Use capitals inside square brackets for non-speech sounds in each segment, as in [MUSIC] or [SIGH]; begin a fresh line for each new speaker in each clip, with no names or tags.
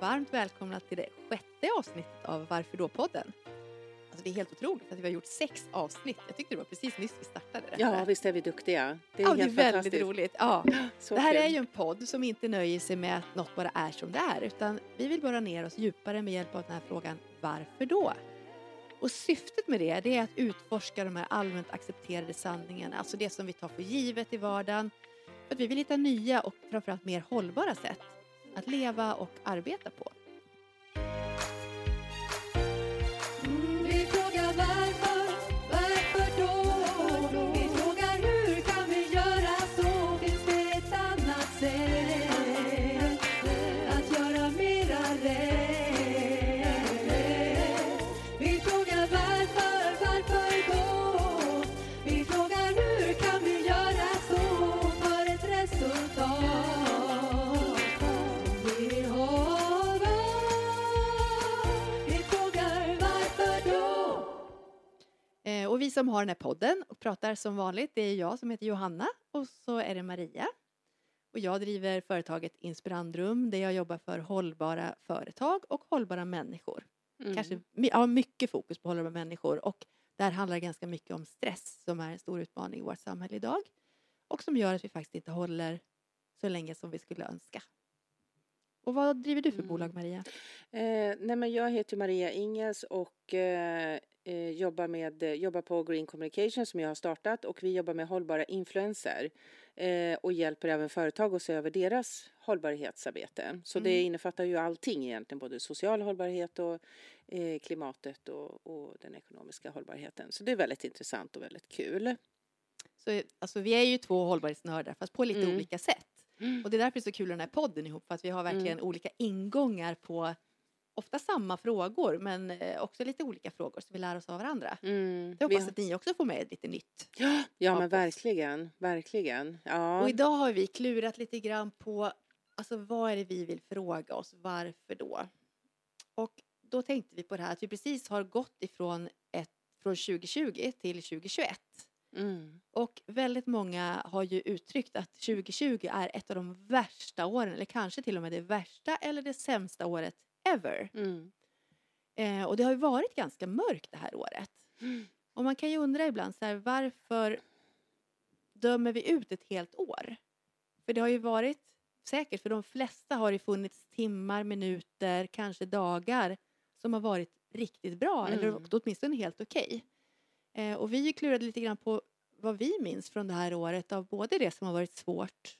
varmt välkomna till det sjätte avsnittet av Varför då-podden. Alltså det är helt otroligt att vi har gjort sex avsnitt. Jag tyckte det var precis nyss vi startade det.
Ja, visst är vi duktiga.
Det är, ja, det är väldigt roligt. Ja. [LAUGHS]
Så
det här
kul.
är ju en podd som inte nöjer sig med att något bara är som det är, utan vi vill borra ner oss djupare med hjälp av den här frågan Varför då? Och syftet med det, det är att utforska de här allmänt accepterade sanningarna, alltså det som vi tar för givet i vardagen. För att vi vill hitta nya och framförallt mer hållbara sätt att leva och arbeta på. Och vi som har den här podden och pratar som vanligt, det är jag som heter Johanna och så är det Maria. Och jag driver företaget Inspirandrum där jag jobbar för hållbara företag och hållbara människor.
Mm.
Kanske ja, mycket fokus på hållbara människor och där handlar det ganska mycket om stress som är en stor utmaning i vårt samhälle idag och som gör att vi faktiskt inte håller så länge som vi skulle önska. Och vad driver du för
Mm.
bolag Maria?
Eh, nej men jag heter Maria Ingels och eh, eh, jobbar, med, jobbar på Green Communication som jag har startat och vi jobbar med hållbara influenser eh, och hjälper även företag att se över deras hållbarhetsarbete. Så det
Mm.
innefattar ju allting egentligen, både social hållbarhet och eh, klimatet och, och den ekonomiska hållbarheten. Så det är väldigt intressant och väldigt kul.
Så, alltså, vi är ju två hållbarhetsnördar fast på lite
Mm.
olika sätt. Och det är därför det är så kul den här podden ihop, för att vi har verkligen olika ingångar på ofta samma frågor, men eh, också lite olika frågor, så vi lär oss av varandra.
Mm.
Jag
Vi
hoppas
har-
att ni också får med lite nytt.
Ja
av
men verkligen, verkligen. Ja.
Och idag har vi klurat lite grann på, alltså vad är det vi vill fråga oss, varför då? Och då tänkte vi på det här att vi precis har gått ifrån ett, från 2020 till 2021.
Mm.
Och väldigt många har ju uttryckt att 2020 är ett av de värsta åren, eller kanske till och med det värsta eller det sämsta året ever.
Mm.
Eh, och det har ju varit ganska mörkt det här året.
Mm. [GASPS]
Och man kan ju undra ibland så här, varför dömer vi ut ett helt år? För det har ju varit, säkert för de flesta har det funnits timmar, minuter, kanske dagar som har varit riktigt bra eller
Mm.
åtminstone helt okej. Eh, och vi klurade lite grann på vad vi minns från det här året av både det som har varit svårt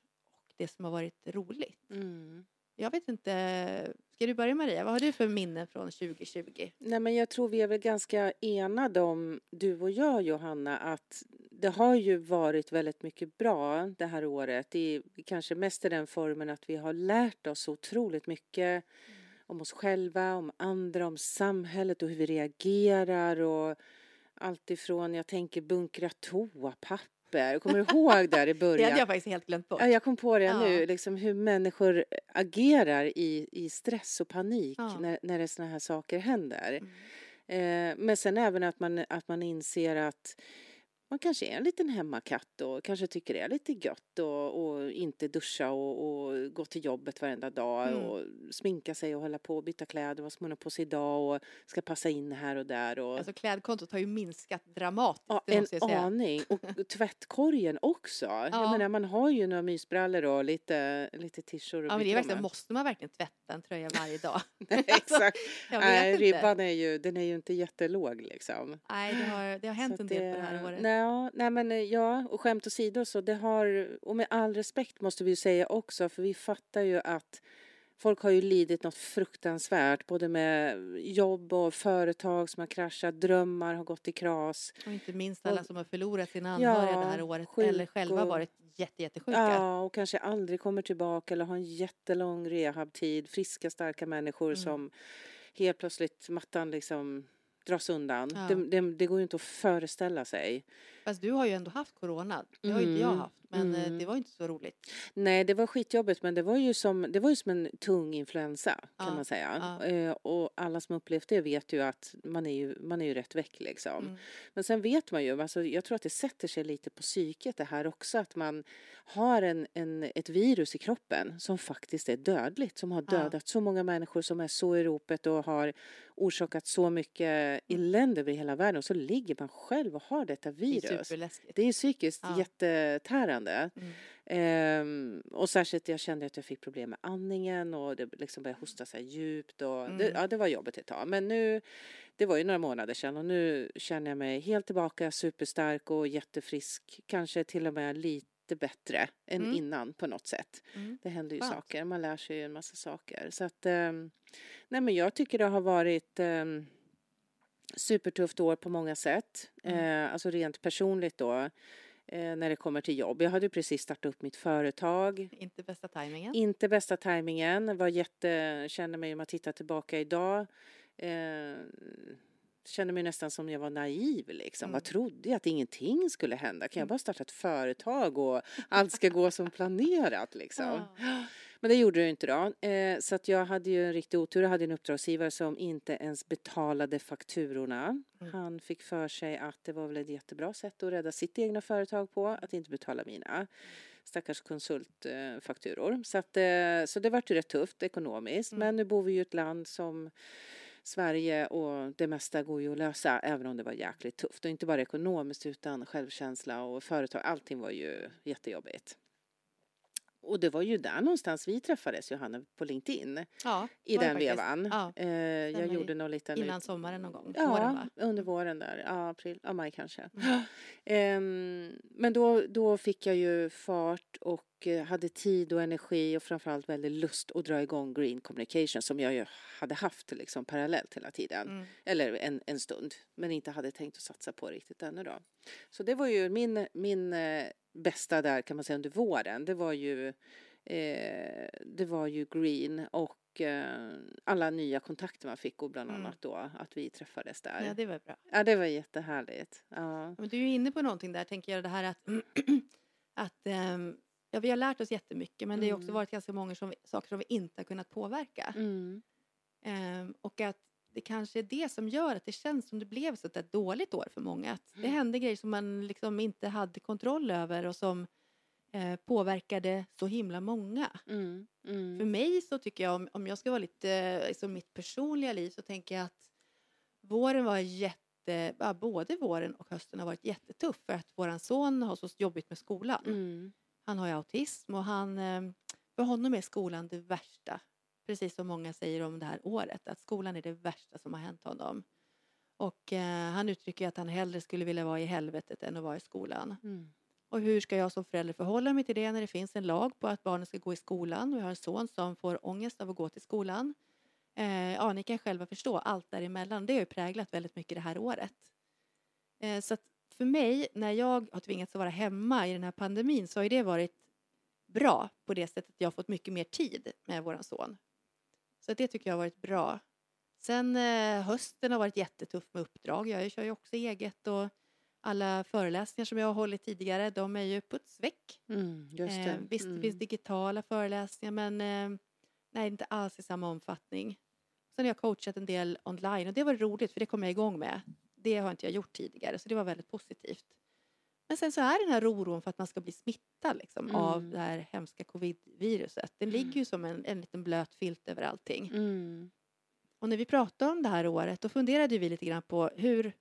och det som har varit roligt.
Mm.
Jag vet inte, ska du börja Maria? Vad har du för minnen från 2020?
Nej, men jag tror vi är väl ganska enade om, du och jag Johanna, att det har ju varit väldigt mycket bra det här året. I, kanske mest i den formen att vi har lärt oss otroligt mycket om oss själva, om andra, om samhället och hur vi reagerar och allt ifrån, jag tänker bunkra toapapper. Kommer du ihåg där i [LAUGHS]
Det
början?
hade jag faktiskt helt glömt bort.
Ja, jag kom på det
Ja.
nu, liksom hur människor agerar i, i stress och panik
Ja.
när, när det såna här saker händer.
Mm.
Eh, men sen även att man, att man inser att man kanske är en liten hemmakatt och kanske tycker det är lite gött och, och inte duscha och, och gå till jobbet varenda dag
Mm.
och sminka sig och hålla på och byta kläder, vad ska man ha på sig idag och ska passa in här och där. Och,
Alltså klädkontot har ju minskat dramatiskt,
Ja,
det
en
jag
aning. Och [LAUGHS] tvättkorgen också. Jag
Ja.
menar, man har ju några mysbrallor och lite, lite t-shirts
Ja, men det är verkligen, måste man verkligen tvätta en tröja varje dag? [LAUGHS]
Nej, [LAUGHS] Exakt.
Jag vet
Nej, ribban är ju, den är ju inte jättelåg liksom.
Nej, det har, det har hänt
Så
en del på det här året.
Nej, nej men eh, ja, och skämt åsido så det har, och med all respekt måste vi ju säga också, för vi fattar ju att folk har ju lidit något fruktansvärt, både med jobb och företag som har kraschat, drömmar har gått i kras.
Och inte minst alla
Och-
som har förlorat sina anhöriga det här
Ja,
året eller själva
och-
varit jätte, jättesjuka.
Ja, och kanske aldrig kommer tillbaka eller har en jättelång rehabtid. Friska, starka människor
Mm.
som helt plötsligt mattan liksom dras undan.
Ja.
Det, det, det går ju inte att föreställa sig.
Fast du har ju ändå haft corona. Det har ju inte jag
Mm,
haft. Men eh,
mm.
det var inte så roligt.
Nej, det var skitjobbigt men det var ju som, det var ju som en tung influensa kan
Ja,
man säga.
ja.
Eh, och alla som upplevt det vet ju att man är ju, man är ju rätt väck liksom.
Mm.
Men sen vet man ju, alltså, jag tror att det sätter sig lite på psyket det här också att man har en, en, ett virus i kroppen som faktiskt är dödligt, som har
Ja.
dödat så många människor som är så i ropet och har orsakat så mycket
Mm.
elände över hela världen och så ligger man själv och har detta virus.
Superläskigt.
Det är psykiskt
Ja.
jättetärande.
Mm.
Ehm, och särskilt jag kände att jag fick problem med andningen och det liksom började hosta så här djupt och det,
Mm.
ja, det var jobbigt ett tag. Men nu, det var ju några månader sedan och nu känner jag mig helt tillbaka, superstark och jättefrisk. Kanske till och med lite bättre än
Mm.
innan på något sätt.
Mm.
Det händer ju
Skönt.
saker, man lär sig ju en massa saker. Så att, ehm, nej men jag tycker det har varit um, supertufft år på många sätt.
Mm.
Eh, alltså rent personligt då, eh, när det kommer till jobb. Jag hade precis startat upp mitt företag.
Inte bästa tajmingen.
Inte bästa tajmingen. Var jätte, kände mig, om jag tittar tillbaka idag, eh, kände mig nästan som jag var naiv. Liksom.
Mm.
Vad trodde jag? Att ingenting skulle hända? Kan jag bara starta ett företag och allt ska gå som planerat? Liksom?
Ja.
Men det gjorde det ju inte då. Eh, så att jag hade ju en riktig otur. Jag hade en uppdragsgivare som inte ens betalade fakturorna.
Mm.
Han fick för sig att det var väl ett jättebra sätt att rädda sitt egna företag på, att inte betala mina stackars konsultfakturor. Så, att, eh, så det vart ju rätt tufft ekonomiskt.
Mm.
Men nu bor vi ju i ett land som Sverige och det mesta går ju att lösa även om det var jäkligt tufft. Och inte bara ekonomiskt utan självkänsla och företag. Allting var ju jättejobbigt. Och det var ju där någonstans vi träffades, Johanna, på LinkedIn
Ja,
i den vevan.
Ja,
Eh, jag gjorde någon liten...
innan sommaren någon gång.
Ja,
Våren,
under våren där. Ja, april, ja, maj kanske.
Mm.
Ehm, men då, då fick jag ju fart och eh, hade tid och energi och framförallt väldigt lust att dra igång Green Communication som jag ju hade haft liksom parallellt hela tiden.
Mm.
Eller en, en stund, men inte hade tänkt att satsa på riktigt ännu då. Så det var ju min, min eh, bästa där kan man säga under våren. Det var ju, eh, det var ju Green och eh, alla nya kontakter man fick och bland
Mm.
annat då att vi träffades där.
Ja, det var bra.
Ja, det var jättehärligt. Ja.
Men du är ju inne på någonting där, tänker jag, det här att, [CLEARS THROAT] att ehm, ja, vi har lärt oss jättemycket men det har också
Mm.
varit ganska många som, saker som vi inte har kunnat påverka.
Mm.
Ehm, och att det kanske är det som gör att det känns som det blev så ett dåligt år för många. Att det
Mm.
hände grejer som man liksom inte hade kontroll över och som eh, påverkade så himla många.
Mm. Mm.
För mig så tycker jag, om, om jag ska vara lite, liksom mitt personliga liv så tänker jag att våren var jätte, både våren och hösten har varit jättetuff för att våran son har så jobbigt med skolan.
Mm.
Han har ju autism och han, eh, för honom är skolan det värsta. Precis som många säger om det här året, att skolan är det värsta som har hänt honom. Och eh, han uttrycker att han hellre skulle vilja vara i helvetet än att vara i skolan.
Mm.
Och hur ska jag som förälder förhålla mig till det när det finns en lag på att barnen ska gå i skolan? Vi har en son som får ångest av att gå till skolan. Eh, ja, ni kan själva förstå allt däremellan. Det har ju präglat väldigt mycket det här året. Eh, så att för mig, när jag har tvingats att vara hemma i den här pandemin så har det varit bra på det sättet att jag har fått mycket mer tid med våran son. Så det tycker jag har varit bra. Sen eh, hösten har varit jättetuff med uppdrag. Jag kör ju också eget och alla föreläsningar som jag har hållit tidigare, de är ju puts väck.
Mm. Just det.
Eh, visst, det
Mm.
finns digitala föreläsningar men eh, nej, inte alls i samma omfattning. Sen har jag coachat en del online och det var roligt för det kom jag igång med. Det har inte jag gjort tidigare så det var väldigt positivt. Men sen så är den här oron för att man ska bli smittad liksom, av
Mm.
det här hemska covid-viruset. Den ligger ju som en, en liten blöt filt över allting.
Mm.
Och när vi pratade om det här året då funderade vi lite grann på hur,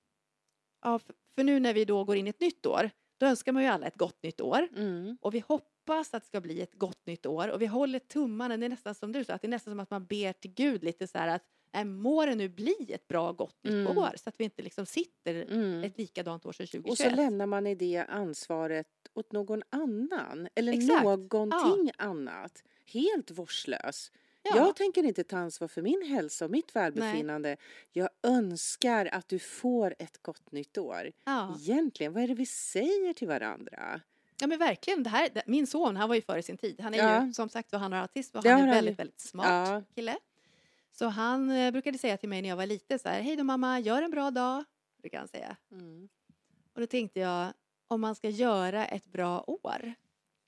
ja, för, för nu när vi då går in i ett nytt år, då önskar man ju alla ett gott nytt år.
Mm.
Och vi hoppas att det ska bli ett gott nytt år och vi håller tummarna, det är nästan som du sa, att det är nästan som att man ber till Gud lite så här att äh, må det nu bli ett bra gott nytt
Mm.
år så att vi inte liksom sitter
Mm.
ett likadant år som 2021.
Och så lämnar man i det ansvaret åt någon annan eller
Exakt.
någonting annat. Helt vårdslös.
ja.
Jag tänker inte ta ansvar för min hälsa och mitt välbefinnande. Jag önskar att du får ett gott nytt år.
ja.
Egentligen, vad är det vi säger till varandra?
ja men verkligen, det här, min son han var ju före sin tid. Han är
Ja.
ju som sagt han har autism och han är
han
väldigt, väldigt smart
Ja.
kille. Så han eh, brukade säga till mig när jag var liten så här, hej då mamma, gör en bra dag, brukar han säga.
Mm.
Och då tänkte jag, om man ska göra ett bra år.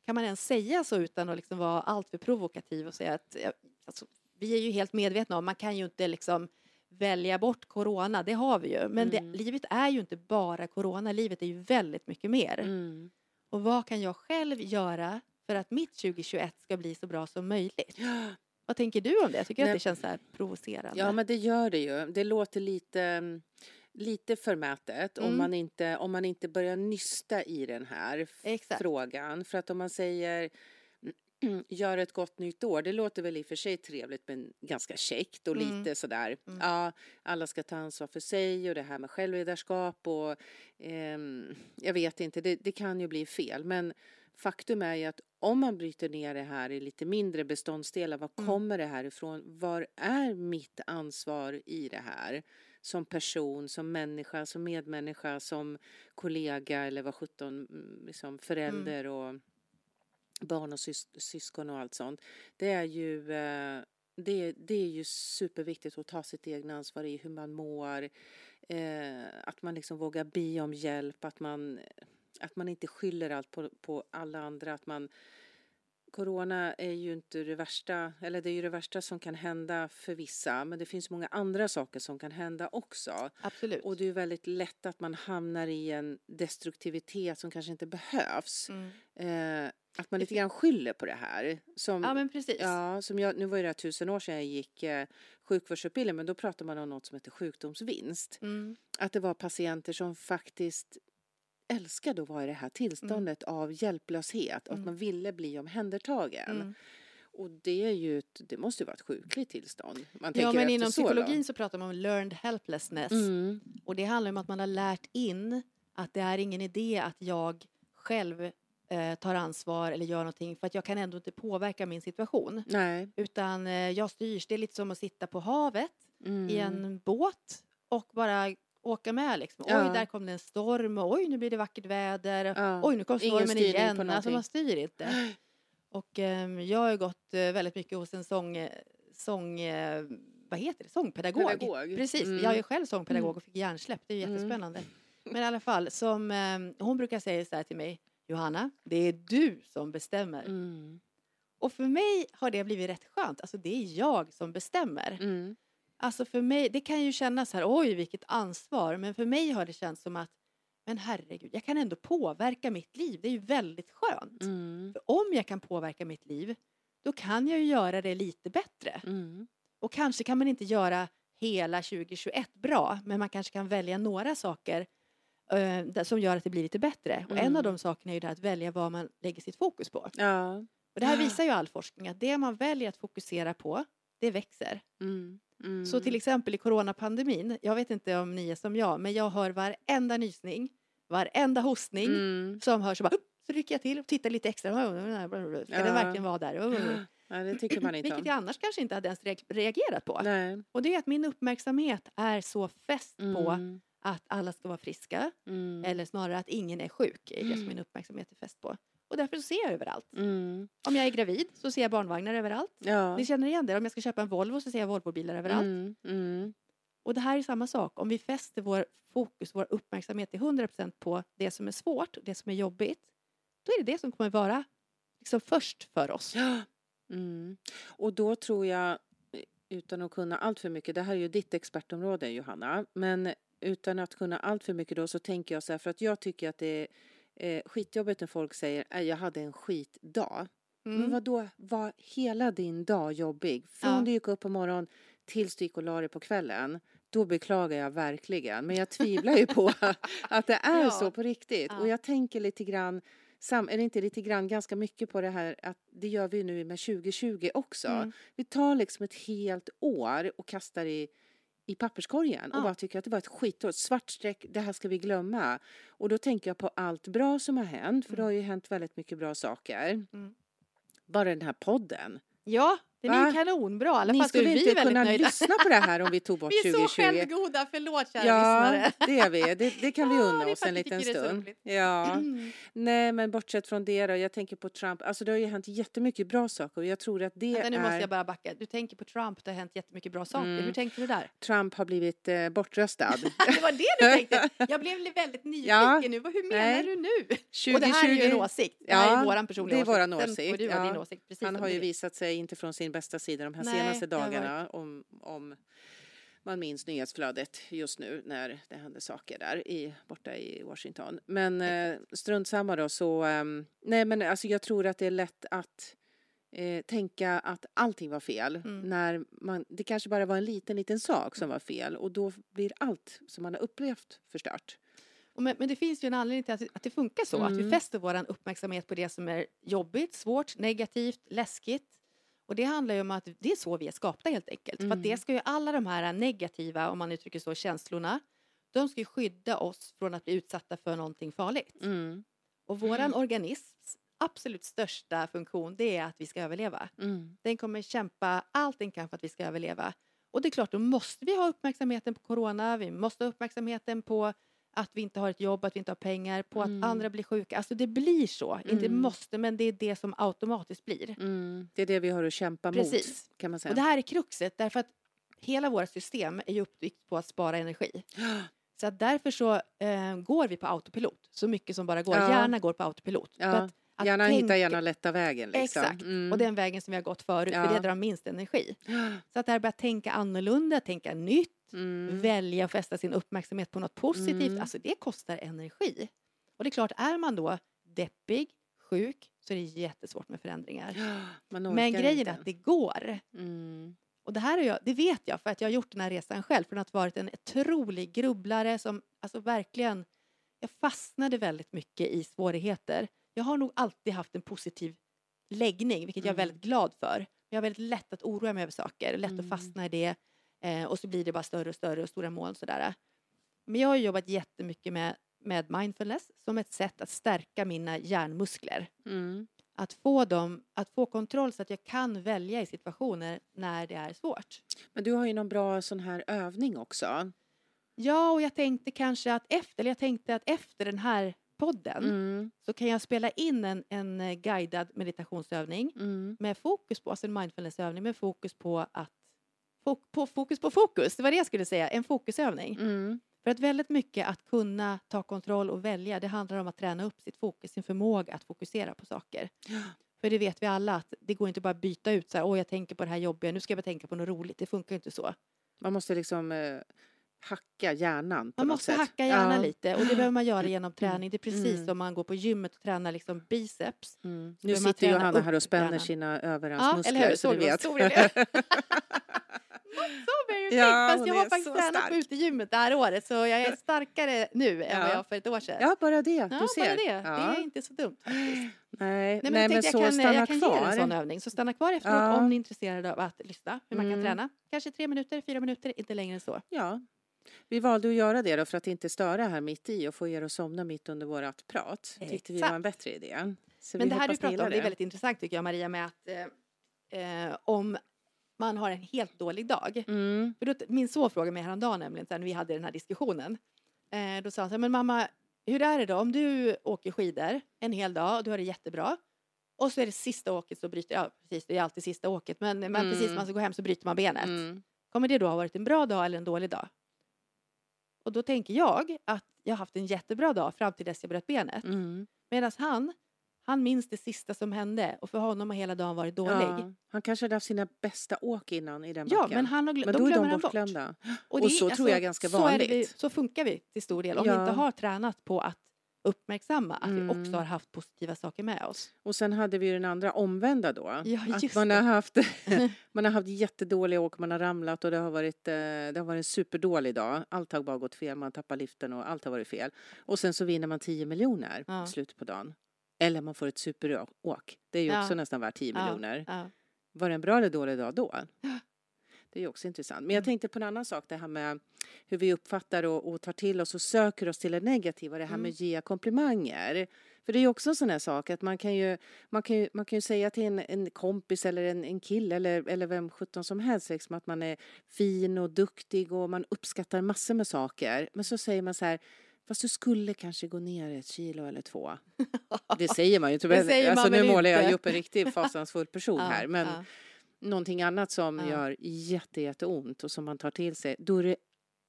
Kan man ens säga så utan att liksom vara alltför provokativ och säga att ja, alltså, vi är ju helt medvetna om man kan ju inte liksom välja bort corona, det har vi ju. Men
Mm.
det, livet är ju inte bara corona, livet är ju väldigt mycket mer.
Mm.
Och vad kan jag själv göra för att mitt 2021 ska bli så bra som möjligt? [GASPS] Vad tänker du om det? Jag tycker
Nej.
att det känns så här provocerande.
Ja, men det gör det ju. Det låter lite, lite förmätet om,
Mm.
man inte, om man inte börjar nysta i den här
Exakt.
frågan. För att om man säger [CLEARS THROAT] gör ett gott nytt år, det låter väl i och för sig trevligt men ganska käckt och
Mm.
lite sådär.
Mm.
Ja, alla ska ta ansvar för sig och det här med självledarskap och ehm, jag vet inte, det, det kan ju bli fel. Men faktum är ju att om man bryter ner det här i lite mindre beståndsdelar, var
Mm.
kommer det här ifrån? Var är mitt ansvar i det här? Som person, som människa, som medmänniska, som kollega eller vad sjutton, mm, liksom förälder och barn och sys syskon och allt sånt. Det är ju eh, det, det är ju superviktigt att ta sitt egna ansvar i hur man mår. Eh, att man liksom vågar be om hjälp, att man, att man inte skyller allt på, på alla andra. Att man, corona är ju inte det värsta, eller det är ju det värsta som kan hända för vissa, men det finns många andra saker som kan hända också.
Absolut.
Och det är ju väldigt lätt att man hamnar i en destruktivitet som kanske inte behövs.
Mm.
Eh, att man lite grann skyller på det här. Som,
Ja men precis.
Ja, som jag, nu var det här tusen år sedan jag gick eh, sjukvårdsutbildning, men då pratade man om något som heter sjukdomsvinst.
Mm.
Att det var patienter som faktiskt älskade att vara i det här tillståndet av hjälplöshet och att
Mm.
man ville bli omhändertagen.
Mm.
Och det är ju ett, det måste ju vara ett sjukligt tillstånd. Man
Ja men inom
så
psykologin
långt.
så pratar man om learned helplessness.
Mm.
Och det handlar om att man har lärt in att det är ingen idé att jag själv eh, tar ansvar eller gör någonting för att jag kan ändå inte påverka min situation.
Nej.
Utan eh, jag styrs, det är lite som att sitta på havet
Mm.
i en båt och bara åka med liksom.
Ja.
Oj, där kom det en storm och oj, nu blir det vackert väder.
Ja.
Oj, nu kom stormen igen. Alltså man styr inte. [GASPS] Och ehm, jag har ju gått eh, väldigt mycket hos en sång, eh, sång eh, vad heter det, sångpedagog.
Pedagog.
Precis,
Mm.
jag är själv sångpedagog
Mm.
och fick hjärnsläpp, det är ju
Mm.
jättespännande. Men i alla fall, som, ehm, hon brukar säga så här till mig, Johanna, det är du som bestämmer.
Mm.
Och för mig har det blivit rätt skönt, alltså det är jag som bestämmer.
Mm.
Alltså för mig, det kan ju kännas så här, oj vilket ansvar, men för mig har det känts som att, men herregud, jag kan ändå påverka mitt liv, det är ju väldigt skönt.
Mm.
För om jag kan påverka mitt liv, då kan jag ju göra det lite bättre.
Mm.
Och kanske kan man inte göra hela 2021 bra, men man kanske kan välja några saker eh, som gör att det blir lite bättre. Och en
Mm.
av de sakerna är ju det här att välja vad man lägger sitt fokus på.
Ja.
Och det här visar ju all forskning att det man väljer att fokusera på, det växer.
Mm. Mm.
Så till exempel i coronapandemin, jag vet inte om ni är som jag, men jag hör varenda nysning, varenda hostning
Mm.
som hörs och bara så rycker jag till och tittar lite extra. Ska
Ja.
den verkligen vara där?
Ja, det tycker man inte
Vilket jag annars kanske inte hade ens reag- reagerat på.
Nej.
Och det är att min uppmärksamhet är så fäst på
Mm.
att alla ska vara friska,
Mm.
eller snarare att ingen är sjuk, är det som
Mm.
min uppmärksamhet är fäst på. Och därför så ser jag överallt.
Mm.
Om jag är gravid så ser jag barnvagnar överallt.
Ja.
Ni känner igen det? Om jag ska köpa en Volvo så ser jag Volvobilar överallt.
Mm. Mm.
Och det här är samma sak. Om vi fäster vår fokus, vår uppmärksamhet till 100% på det som är svårt, det som är jobbigt, då är det det som kommer vara liksom först för oss.
Ja. Mm. Och då tror jag, utan att kunna allt för mycket, det här är ju ditt expertområde Johanna, men utan att kunna allt för mycket då så tänker jag så här, för att jag tycker att det är eh, skitjobbigt när folk säger att jag hade en skitdag. Men
Mm.
vad då var hela din dag jobbig? Från
Ja.
du gick upp på morgonen tills du gick och la dig på kvällen. Då beklagar jag verkligen. Men jag tvivlar ju på [LAUGHS] att det är
Ja.
så på riktigt.
Ja.
Och jag tänker lite grann, sam, eller inte lite grann, ganska mycket på det här att det gör vi nu med 2020 också.
Mm.
Vi tar liksom ett helt år och kastar i i papperskorgen och
Ja.
bara tycker att det var ett skitår, svart streck, det här ska vi glömma. Och då tänker jag på allt bra som har hänt, för det
Mm.
har ju hänt väldigt mycket bra saker.
Mm.
Bara den här podden.
Ja, Den är ju kanonbra. I alla
Ni
så
skulle
vi
inte kunna
nöjda.
lyssna på det här om vi tog bort [LAUGHS]
Vi är så
2020.
självgoda, förlåt kära
Ja,
lyssnare.
det är vi. Det, det kan vi
Ja,
unna
är
oss en liten
så
stund. Ja.
Mm.
Nej, men bortsett från det då. Jag tänker på Trump. Alltså det har ju hänt jättemycket bra saker och jag tror att det
Vänta, nu
är...
måste jag bara backa. Du tänker på Trump, det har hänt jättemycket bra saker.
Mm.
Hur tänkte du där?
Trump har blivit eh, bortröstad. [LAUGHS]
Det var det du tänkte? Jag blev väldigt [LAUGHS] nyfiken
Ja,
nu. Hur menar
nej.
du nu?
2020,
Och det här är ju en åsikt. Det här
Ja,
är våran personliga
det är våran
åsikt.
Åsikt, ja.
din åsikt precis
Han har ju visat sig inte från sin bästa sida de här
Nej,
senaste dagarna om, om man minns nyhetsflödet just nu när det händer saker där i, borta i Washington. Men eh, strunt samma då så, ehm, nej men alltså jag tror att det är lätt att eh, tänka att allting var fel
Mm.
när man, det kanske bara var en liten, liten sak som var fel och då blir allt som man har upplevt förstört.
Men, men det finns ju en anledning till att, att det funkar så. Att vi
Mm.
fäster vår uppmärksamhet på det som är jobbigt, svårt, negativt, läskigt. Och det handlar ju om att det är så vi är skapta helt enkelt. För att det
Mm. ska
ju alla de här negativa, om man uttrycker så, känslorna. De ska ju skydda oss från att bli utsatta för någonting farligt.
Mm,
Och våran organisms absolut största funktion det är att vi ska överleva.
mm,
Den kommer kämpa allt den kan för att vi ska överleva. Och det är klart, då måste vi ha uppmärksamheten på corona, vi måste ha uppmärksamheten på att vi inte har ett jobb, att vi inte har pengar, på
Mm.
att andra blir sjuka. Alltså det blir så. Inte
Mm.
måste, men det är det som automatiskt blir.
mm. Det är det vi har att kämpa
Precis.
mot kan man säga.
Och det här är kruxet, därför att hela vårt system är ju uppbyggt på att spara energi. [GASPS] Så därför så eh, går vi på autopilot, så mycket som bara går.
Ja.
Hjärnan går på autopilot.
Ja.
Att, att
Gärna
tänka-
hitta gärna lätta vägen. Liksom.
Exakt,
Mm.
och den vägen som vi har gått förut,
Ja.
för det drar minst energi. [GASPS] Så att det här börja tänka annorlunda, tänka nytt,
Mm.
välja och fästa sin uppmärksamhet på något positivt,
Mm.
alltså det kostar energi. Och det är klart, är man då deppig, sjuk, så är det jättesvårt med förändringar. [GASPS] Men grejen
inte.
är att det går.
Mm.
Och det här är jag, det vet jag för att jag har gjort den här resan själv från att ha varit en otrolig grubblare som alltså verkligen, jag fastnade väldigt mycket i svårigheter. Jag har nog alltid haft en positiv läggning, vilket jag är
Mm.
väldigt glad för. Men jag har väldigt lätt att oroa mig över saker, lätt
Mm.
att fastna i det eh, och så blir det bara större och större och stora moln sådär. Men jag har jobbat jättemycket med, med mindfulness som ett sätt att stärka mina hjärnmuskler
Mm.
att få dem att få kontroll så att jag kan välja i situationer när det är svårt.
Men du har ju någon bra sån här övning också.
Ja, och jag tänkte kanske att efter, jag tänkte att efter den här podden
Mm.
så kan jag spela in en, en eh, guidad meditationsövning
Mm.
med fokus på, alltså en mindfulnessövning med fokus på att fok, på, fokus på fokus, det var det jag skulle säga, en fokusövning.
Mm.
För att väldigt mycket att kunna ta kontroll och välja, det handlar om att träna upp sitt fokus, sin förmåga att fokusera på saker. [GASPS] För det vet vi alla att det går inte bara att byta ut så här, åh jag tänker på det här jobbiga, nu ska jag bara tänka på något roligt, det funkar inte så.
Man måste liksom eh, hacka hjärnan på
Man måste
sätt.
hacka hjärnan
Ja.
lite och det behöver man göra genom träning. Det är precis
Mm.
som man går på gymmet och tränar liksom biceps.
Mm.
Så
Nu sitter Johanna här och spänner
hjärnan.
sina
Ja,
överarmsmuskler.
eller hur?
så
Såg
du
vad
vet.
stor? Så blev jag
Ja,
Fast
hon
jag har faktiskt
så
tränat på utegymmet det här året så jag är starkare nu än vad
Ja.
jag var för ett år sedan.
Ja, bara det.
Ja,
du
bara
ser.
det.
Ja.
Det är inte så dumt faktiskt.
Nej,
Nej, men,
Nej,
jag
men så
jag kan,
stanna
jag kan ge er en
kvar.
sån övning. Så stanna kvar efteråt
Ja.
om ni är intresserade av att lyssna hur man kan
Mm.
träna. Kanske tre minuter, fyra minuter, inte längre än så.
Ja. Vi valde att göra det då för att inte störa här mitt i och få er att somna mitt under vårt prat. Tyckte vi var en
Exakt.
bättre idé. Så
Men det här du pratar om, det är väldigt intressant tycker jag Maria med att eh, eh, om man har en helt dålig dag.
Mm.
För då, min son frågade mig häromdagen nämligen, när vi hade den här diskussionen. Eh, då sa han så här, men mamma, hur är det då om du åker skidor en hel dag och du har det jättebra. Och så är det sista åket så bryter, ja precis det är alltid sista åket, men, men
Mm.
precis när man ska gå hem så bryter man benet.
Mm.
Kommer det då ha varit en bra dag eller en dålig dag? Och då tänker jag att jag har haft en jättebra dag fram till dess jag bröt benet.
Mm.
Medan han, han minns det sista som hände och för honom har hela dagen varit dålig.
Ja. Han kanske hade haft sina bästa åk innan i den
Ja,
backen.
men han har glö-
Men
de
då är de
han bort.
bortglömda.
Och,
Och
det är-
så tror jag är ganska
så är det vi,
vanligt.
så funkar vi till stor del. Om
Ja.
vi inte har tränat på att uppmärksamma att vi
Mm.
också har haft positiva saker med oss.
Och sen hade vi ju den andra omvända då.
Ja,
att man
det.
har, haft, man har haft [LAUGHS] jättedåliga åk, man har ramlat och det har varit, eh, det har varit en superdålig dag. Allt har bara gått fel, man tappar liften och allt har varit fel. Och sen så vinner man 10 miljoner
Ja.
i slutet på dagen. Eller man får ett superåk. Det är ju
Ja.
också nästan värt 10
Ja,
miljoner. Var det en bra eller dålig dag då? [GASPS] Det är också intressant. Men jag tänkte på en annan sak, det här med hur vi uppfattar och, och tar till oss och söker oss till det negativa, det här med att ge komplimanger. För det är ju också en sån här sak att man kan ju, man kan ju, man kan ju säga till en, en kompis eller en, en kille eller, eller vem sjutton som helst liksom, att man är fin och duktig och man uppskattar massor med saker. Men så säger man så här, fast du skulle kanske gå ner ett kilo eller två. [LAUGHS] Det säger man ju tyvärr.
Det säger man
alltså, nu målar jag
inte.
ju upp en riktigt [LAUGHS] fasansfull person här. Men. Någonting annat som
Ja.
gör jätte, jätteont och som man tar till sig, då är det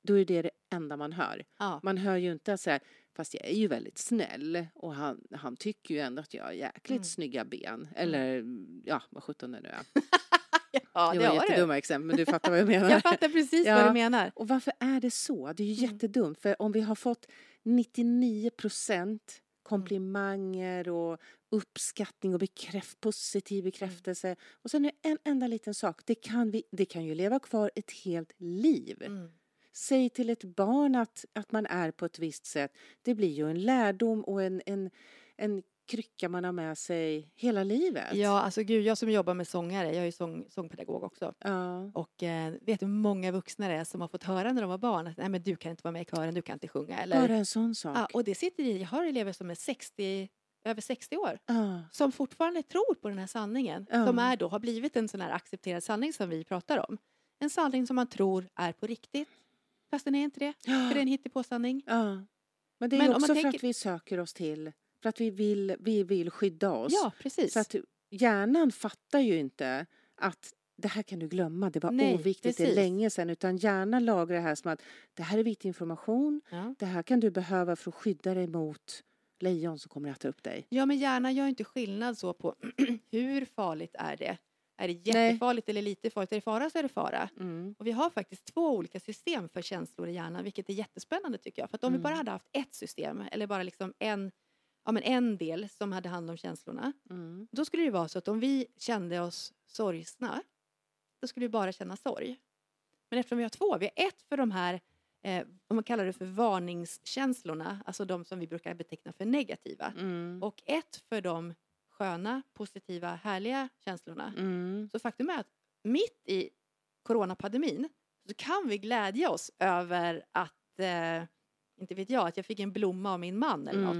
då är det det enda man hör.
Ja.
Man hör ju inte så här, fast jag är ju väldigt snäll och han, han tycker ju ändå att jag har jäkligt
Mm.
snygga ben. Eller ja, vad sjutton det nu [LAUGHS] är.
ja,
det
det
var
har du.
jättedumma exempel, men du fattar vad jag menar.
Jag fattar precis
Ja.
vad du menar.
Och varför är det så? Det är ju
Mm.
jättedumt. För om vi har fått 99 procent komplimanger och uppskattning och bekräft, positiv bekräftelse. Och sen är en enda liten sak. Det kan, vi, det kan ju leva kvar ett helt liv.
Mm.
Säg till ett barn att, att man är på ett visst sätt. Det blir ju en lärdom och en, en, en krycka man har med sig hela livet.
Ja, alltså gud, jag som jobbar med sångare, jag är ju sång, sångpedagog också.
Ja.
Och eh, vet du hur många vuxna det är som har fått höra när de var barn att Nej, men du kan inte vara med i kören, du kan inte sjunga. Eller,
Bara en sån sak.
ja, och det sitter i, jag har elever som är 60, över 60 år
Ja.
som fortfarande tror på den här sanningen. Som är då, har blivit en sån här accepterad sanning som vi pratar om. En sanning som man tror är på riktigt. Fast den är inte det. För det är en hittepåsanning.
Ja. Men det är
Men
ju
om man
också för
tänker-
att vi söker oss till, för att vi vill, vi vill skydda oss.
Ja, precis.
Så att hjärnan fattar ju inte att det här kan du glömma, det var
Nej,
oviktigt, det är
precis.
länge sedan. Utan hjärnan lagrar det här som att det här är viktig information,
ja.
det här kan du behöva för att skydda dig mot lejon som kommer att äta upp dig.
ja, men hjärnan gör inte skillnad så på [CLEARS THROAT] hur farligt är det? Är det jättefarligt eller lite farligt? Är det fara så är det fara.
Mm.
Och vi har faktiskt två olika system för känslor i hjärnan, vilket är jättespännande tycker jag. För att om vi
Mm.
bara hade haft ett system, eller bara liksom en, ja, men en del som hade hand om känslorna,
Mm.
då skulle det vara så att om vi kände oss sorgsna, då skulle vi bara känna sorg. Men eftersom vi har två, vi har ett för de här, eh, om man kallar det för varningskänslorna, alltså de som vi brukar beteckna för negativa,
Mm.
och ett för de sköna, positiva, härliga känslorna.
Mm.
Så faktum är att mitt i coronapandemin så kan vi glädja oss över att, eh, inte vet jag, att jag fick en blomma av min man eller något.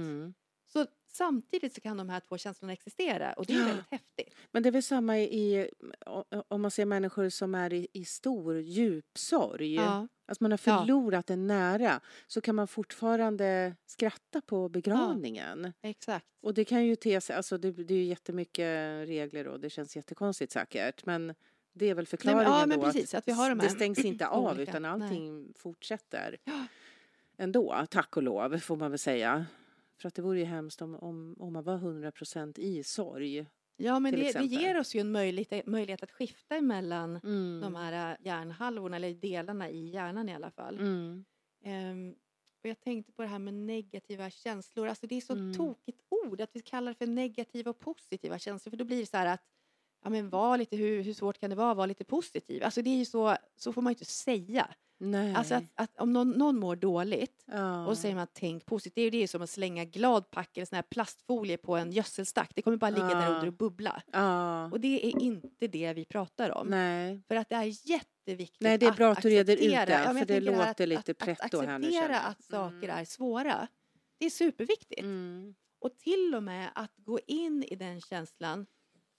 Samtidigt så kan de här två känslorna existera och det är
Ja.
väldigt häftigt.
Men det är väl samma i, om man ser människor som är i, i stor djup sorg.
Ja.
Alltså man har
Ja.
förlorat en nära så kan man fortfarande skratta på begravningen.
Exakt.
Och det kan ju te sig, alltså det, det är ju jättemycket regler och det känns jättekonstigt säkert. Men det är väl förklaringen
ja, men
då
precis, att vi har de
det
här
stängs inte [CLEARS THROAT] av utan
Nej.
allting fortsätter
Ja.
ändå, tack och lov får man väl säga. För att det vore ju hemskt om, om, om man var 100% i sorg.
Ja, men det, det ger oss ju en möjlighet, möjlighet att skifta emellan
Mm.
de här äh, hjärnhalvorna, eller delarna i hjärnan i alla fall.
Mm.
Ehm, och jag tänkte på det här med negativa känslor. Alltså det är så
Mm.
tokigt ord att vi kallar det för negativa och positiva känslor. För då blir det så här att, ja men var lite, hur, hur svårt kan det vara att vara lite positiv? Alltså det är ju så, så får man ju inte säga.
Nej.
Alltså att, att om någon, någon mår dåligt
ja.
och säger man tänk positivt. Det är ju det som att slänga gladpack eller sån här plastfolie på en gödselstack. Det kommer bara ligga där
Ja.
under och bubbla.
ja.
Och det är inte det vi pratar om.
Nej.
För att det är jätteviktigt
Nej, det är bra att du reder ut det,
acceptera- ja,
för det låter lite
att,
pretto
att
här nu,
acceptera
känner jag.
att saker
Mm.
är svåra. Det är superviktigt.
Mm.
Och till och med att gå in i den känslan,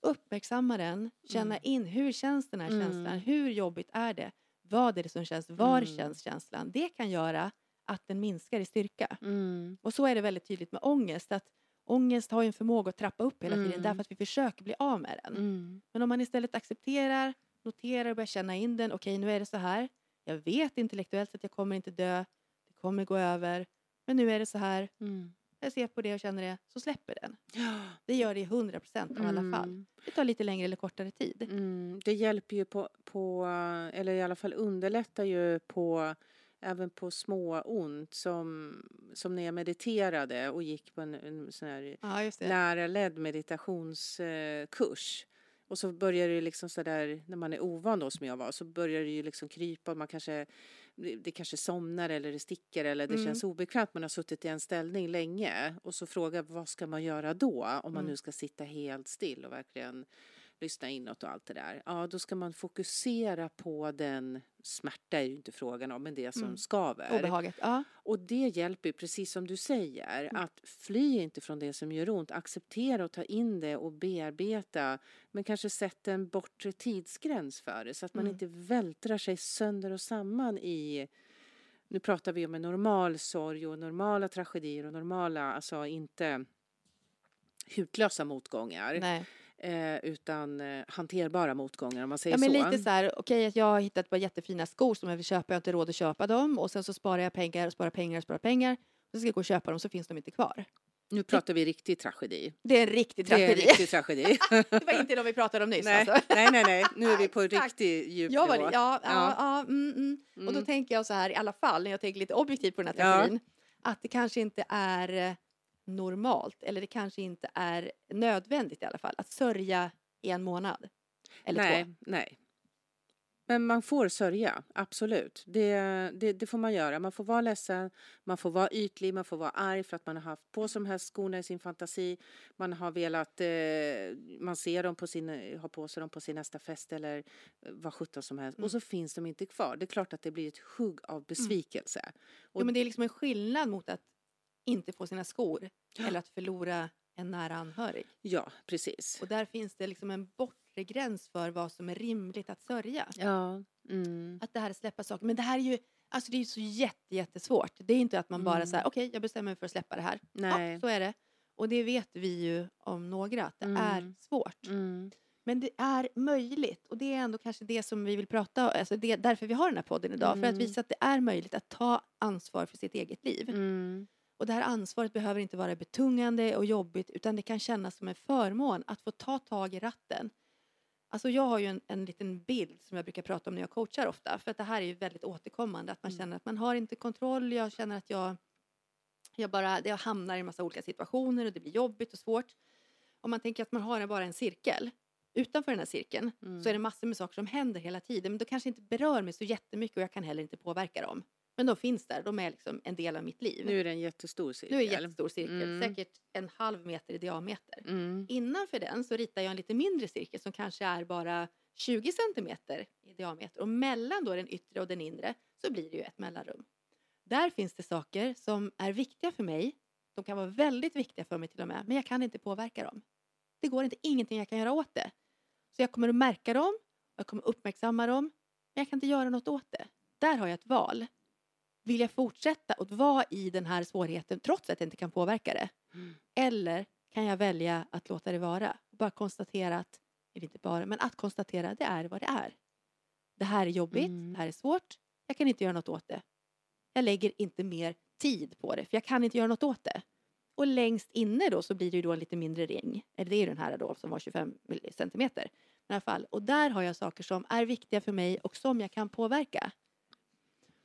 uppmärksamma den, känna
Mm.
in hur känns den här
Mm.
känslan, hur jobbigt är det, vad är det som känns, var
Mm.
känns känslan. Det kan göra att den minskar i styrka.
Mm.
Och så är det väldigt tydligt med ångest, att ångest har en förmåga att trappa upp hela tiden
Mm.
därför att vi försöker bli av med den.
Mm.
Men om man istället accepterar, noterar och börjar känna in den. Okej, nu är det så här. Jag vet intellektuellt att jag kommer inte dö. Det kommer gå över. Men nu är det så här.
Mm.
Jag ser på det och känner det. Så släpper den. [GASPS] Det gör det i 100 procent av alla fall.
Mm.
Det tar lite längre eller kortare tid.
Mm. Det hjälper ju på, på, eller i alla fall underlättar ju på även på små ont som, som när jag mediterade och gick på en, en sån här
Ja,
lärarledd meditationskurs. Och så börjar det liksom så där, när man är ovan då som jag var, så börjar det ju liksom krypa. Man kanske, det kanske somnar eller det sticker eller det
Mm.
känns obekvämt. Man har suttit i en ställning länge och så frågar vad ska man göra då? Om man
Mm.
nu ska sitta helt still och verkligen lyssna inåt och allt det där. Ja, då ska man fokusera på den smärta är ju inte frågan om, men det som
Mm.
skaver.
Obehaget. Ja.
Och det hjälper ju, precis som du säger,
Mm.
att fly inte från det som gör ont. Acceptera och ta in det och bearbeta. Men kanske sätta en bortre tidsgräns för det så att man
Mm.
inte vältrar sig sönder och samman i nu pratar vi om en normal sorg och normala tragedier och normala, alltså inte hutlösa motgångar.
Nej.
Eh, utan eh, hanterbara motgångar om man säger
Ja, men
så.
lite så här, okej att jag har hittat ett par jättefina skor som jag vill köpa, jag har inte råd att köpa dem och sen så sparar jag pengar och sparar pengar och sparar pengar. Och så ska jag gå och köpa dem så finns de inte kvar.
Nu pratar vi riktig tragedi.
Det är en riktig
Det är en
tragedi.
riktig tragedi. [LAUGHS]
Det var inte de vi pratade om nyss
nej,
alltså.
nej, nej, nej, nu är vi på [LAUGHS] riktig djup
Jag var,
nivå.
ja, ja,
Ja.
ja. mm, mm. Och då
Mm.
tänker jag så här i alla fall, när jag tänker lite objektivt på den här tragedin, att det kanske inte är eh, normalt eller det kanske inte är nödvändigt i alla fall att sörja i en månad. Eller
nej,
två.
nej. Men man får sörja, absolut. Det, det, det får man göra. Man får vara ledsen, man får vara ytlig, man får vara arg för att man har haft på sig de här skorna i sin fantasi. Man har velat, eh, man ser dem på sin, har på sig dem på sin nästa fest eller eh, vad sjutton som helst.
Mm.
Och så finns de inte kvar. Det är klart att det blir ett hugg av besvikelse. Och-
Jo, men det är liksom en skillnad mot att inte få sina skor eller att förlora en nära anhörig.
Ja, precis.
Och där finns det liksom en bortre gräns för vad som är rimligt att sörja.
Ja. Mm.
Att det här är släppa saker. Men det här är ju alltså det är så jätte, jättesvårt. Det är inte att man bara
Mm.
säger okej jag bestämmer mig för att släppa det här.
Nej.
Ja, så är det. Och det vet vi ju om några att det är
Mm.
svårt.
Mm.
Men det är möjligt och det är ändå kanske det som vi vill prata om. Alltså det är därför vi har den här podden idag. För att
Mm.
visa att det är möjligt att ta ansvar för sitt eget liv. Och det här ansvaret behöver inte vara betungande och jobbigt utan det kan kännas som en förmån att få ta tag i ratten. Alltså jag har ju en, en liten bild som jag brukar prata om när jag coachar ofta. För att det här är ju väldigt återkommande. Att man
Mm.
känner att man har inte kontroll. Jag känner att jag, jag bara jag hamnar i en massa olika situationer och det blir jobbigt och svårt. Om man tänker att man har bara en cirkel. Utanför den här cirkeln
Mm.
så är det massor med saker som händer hela tiden. Men de kanske inte berör mig så jättemycket och jag kan heller inte påverka dem. Men de finns där, de är liksom en del av mitt liv.
Nu är det en jättestor cirkel.
Nu är det en jättestor cirkel,
Mm.
säkert en halv meter i diameter.
Mm.
Innanför den så ritar jag en lite mindre cirkel som kanske är bara 20 centimeter i diameter. Och mellan då den yttre och den inre så blir det ju ett mellanrum. Där finns det saker som är viktiga för mig. De kan vara väldigt viktiga för mig till och med, men jag kan inte påverka dem. Det går inte, ingenting jag kan göra åt det. Så jag kommer att märka dem, jag kommer uppmärksamma dem, men jag kan inte göra något åt det. Där har jag ett val. Vill jag fortsätta att vara i den här svårigheten trots att jag inte kan påverka det?
Mm.
Eller kan jag välja att låta det vara? Bara konstatera att, eller inte bara, men att konstatera det är vad det är. Det här är jobbigt,
Mm.
det här är svårt, jag kan inte göra något åt det. Jag lägger inte mer tid på det, för jag kan inte göra något åt det. Och längst inne då så blir det ju då en lite mindre ring. Eller det är ju den här då som var 25 centimeter. I alla fall. Och där har jag saker som är viktiga för mig och som jag kan påverka.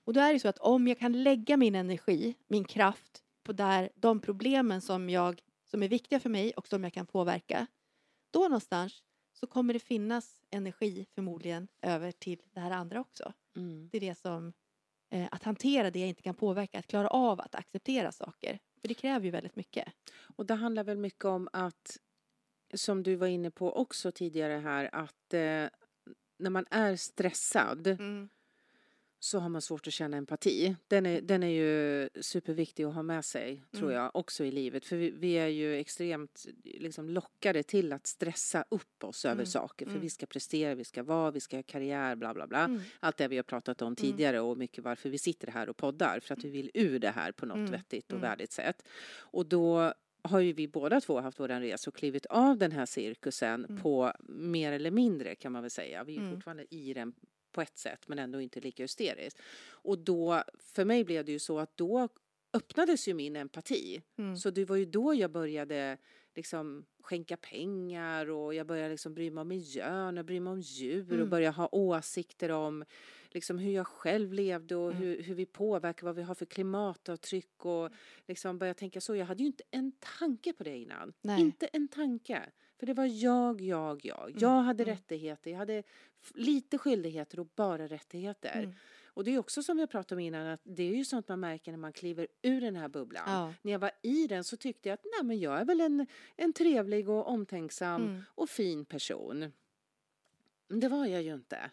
Och då är det så att om jag kan lägga min energi, min kraft på där, de problemen som, jag, som är viktiga för mig och som jag kan påverka. Då någonstans så kommer det finnas energi förmodligen över till det här andra också.
Mm.
Det är det som, eh, att hantera det jag inte kan påverka, att klara av att acceptera saker. För det kräver ju väldigt mycket.
Och det handlar väl mycket om att, som du var inne på också tidigare här, att eh, när man är stressad så har man svårt att känna empati. Den är, den är ju superviktig att ha med sig, tror
Mm.
jag, också i livet. För vi, vi är ju extremt liksom, lockade till att stressa upp oss över
Mm.
saker. För
Mm.
vi ska prestera, vi ska vara, vi ska ha karriär, bla bla bla.
Mm.
Allt det vi har pratat om tidigare och mycket varför vi sitter här och poddar. För att vi vill ur det här på något
Mm.
vettigt och
Mm.
värdigt sätt. Och då har ju vi båda två haft våran resa och klivit av den här cirkusen
Mm.
på mer eller mindre kan man väl säga. Vi är
Mm.
fortfarande i den på ett sätt men ändå inte lika hysteriskt. Och då, för mig blev det ju så att då öppnades ju min empati.
Mm.
Så det var ju då jag började liksom skänka pengar och jag började liksom bry mig om miljön och bry mig om djur och
Mm.
börja ha åsikter om liksom hur jag själv levde och
Mm.
hur, hur vi påverkar, vad vi har för klimatavtryck och liksom börja tänka så. Jag hade ju inte en tanke på det innan.
Nej.
Inte en tanke. För det var jag, jag, jag.
Mm,
Jag hade
mm.
rättigheter, jag hade lite skyldigheter och bara rättigheter.
Mm.
Och det är också som vi har pratat om innan att det är ju sånt man märker när man kliver ur den här bubblan.
Ja.
När jag var i den så tyckte jag att nej men jag är väl en, en trevlig och omtänksam
Mm.
och fin person. Men det var jag ju inte.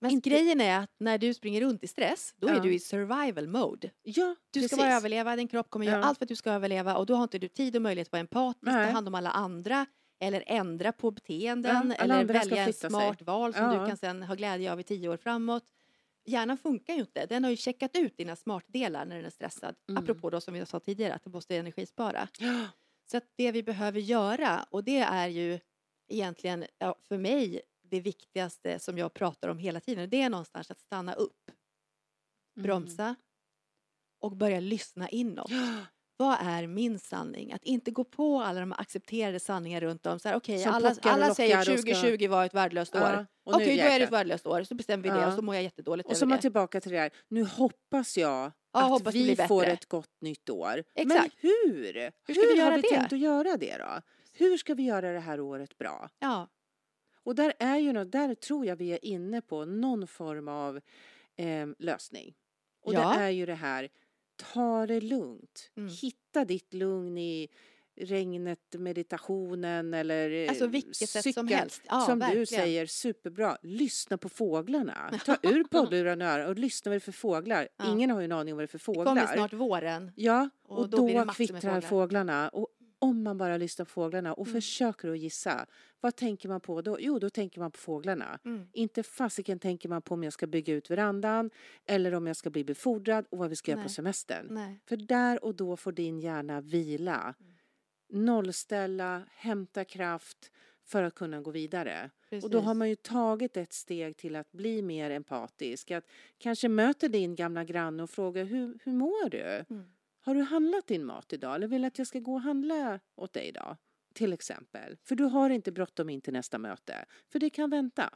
Men
Inte-
grejen är att när du springer runt i stress, då är
Ja.
du i survival mode.
Ja,
Du ska bara överleva, din kropp kommer göra
Ja.
allt för att du ska överleva och då har inte du tid och möjlighet att vara empatisk, ta hand om alla andra eller ändra på beteenden
Ja,
eller välja en
flytta sig.
smart val som
Ja.
du kan sen ha glädje av i tio år framåt. Hjärnan funkar ju inte. Den har ju checkat ut dina smartdelar när den är stressad.
Mm.
Apropå då som vi sa tidigare att du måste energispara.
Ja.
Så att det vi behöver göra och det är ju egentligen ja, för mig det viktigaste som jag pratar om hela tiden. Det är någonstans att stanna upp,
Mm.
bromsa och börja lyssna inåt. Vad är min sanning? Att inte gå på alla de accepterade sanningar runt om. Så här,
Som
alla, alla säger
lockar och ska-
2020 var ett värdelöst år.
Ja,
Okej, då är det ett värdelöst år. Så bestämmer vi det
Ja.
och så mår jag jättedåligt
Och så är man
det.
tillbaka till det här. Nu hoppas jag
Ja,
att
hoppas det
vi får ett gott nytt år.
Exakt.
Men hur?
Hur ska vi
har vi
det?
tänkt att göra det då? Hur ska vi göra det här året bra?
Ja,
Och där är ju något, där tror jag vi är inne på någon form av eh, lösning. Och
Ja.
det är ju det här, ta det lugnt.
Mm.
Hitta ditt lugn i regnet, meditationen eller eh,
alltså vilket sätt som helst. Ja,
som
verkligen.
du säger, superbra. Lyssna på fåglarna. [LAUGHS] Ta ur poddlurarna och lyssna vad det är för fåglar.
Ja.
Ingen har ju en aning om vad det är för
Det
fåglar.
kommer snart våren.
Ja,
Och
och,
då
då,
det
kvittrar
fåglar.
fåglarna. Och om man bara lyssnar på fåglarna och
Mm.
försöker att gissa, vad tänker man på då? Jo, då tänker man på fåglarna.
Mm.
Inte fasiken tänker man på om jag ska bygga ut verandan eller om jag ska bli befordrad och vad vi ska göra på
Nej.
semestern.
Nej.
För där och då får din hjärna vila,
Mm.
nollställa, hämta kraft för att kunna gå vidare. Och då har
precis.
man ju tagit ett steg till att bli mer empatisk. Att kanske möter din gamla granne och frågar hur, hur mår du?
Mm.
Har du handlat din mat idag eller vill att jag ska gå och handla åt dig idag? Till exempel. För du har inte bråttom in till nästa möte. För det kan vänta.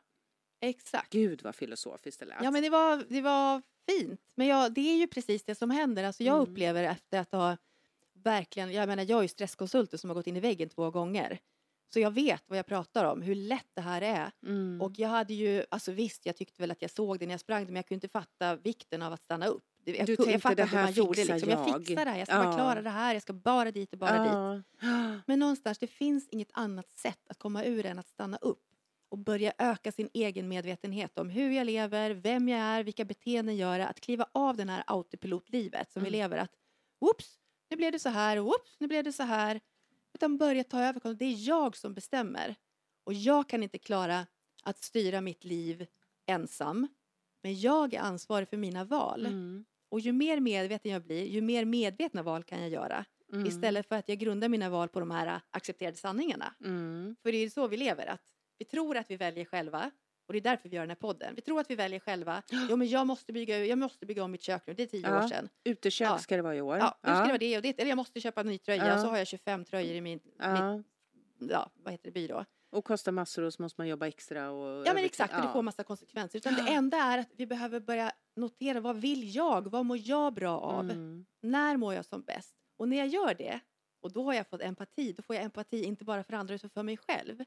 Exakt.
Gud vad filosofiskt det lät.
Ja men det var, det var fint. Men ja, det är ju precis det som händer. Alltså jag
Mm.
upplever efter att ha verkligen, jag menar jag är ju stresskonsulter som har gått in i väggen två gånger. Så jag vet vad jag pratar om, hur lätt det här är.
Mm.
Och jag hade ju, alltså visst jag tyckte väl att jag såg det när jag sprang men jag kunde inte fatta vikten av att stanna upp. Det- Jag,
Du
jag
tänkte,
fattade
"Det
inte hur man gjorde liksom. Jag
jag."
fixar det här, jag ska bara
Ja.
klara det här, jag ska bara dit och bara dit.
ja. [GASPS]
Men någonstans, det finns inget annat sätt att komma ur än att stanna upp och börja öka sin egen medvetenhet om hur jag lever, vem jag är, vilka beteenden jag gör. Att kliva av den här autopilotlivet som vi
Mm.
lever. Att whoops, nu blev det så här, whoops, nu blev det så här. Utan börja ta över. Det är jag som bestämmer. Och jag kan inte klara att styra mitt liv ensam. Men jag är ansvarig för mina val.
Mm.
Och ju mer medveten jag blir, ju mer medvetna val kan jag göra.
Mm.
Istället för att jag grundar mina val på de här äh, accepterade sanningarna.
Mm.
För det är ju så vi lever, att vi tror att vi väljer själva. Och det är därför vi gör den här podden. Vi tror att vi väljer själva. [GASPS] Jo men jag måste bygga, jag måste bygga om mitt kök nu, det är tio
Ja.
år sedan.
Utekök
Ja.
ska det vara i år.
Ja, nu ska det vara det och det. Eller jag måste köpa en ny tröja
Ja.
och så har jag 25 tröjor i min,
Ja.
mitt, ja, vad heter det, byrå.
Och kostar massor och så måste man jobba extra. Och
Ja men exakt, och det
Ja.
får massa konsekvenser. Utan det enda är att vi behöver börja notera, vad vill jag? Vad mår jag bra av?
Mm.
När mår jag som bäst? Och när jag gör det, och då har jag fått empati, då får jag empati inte bara för andra utan för mig själv.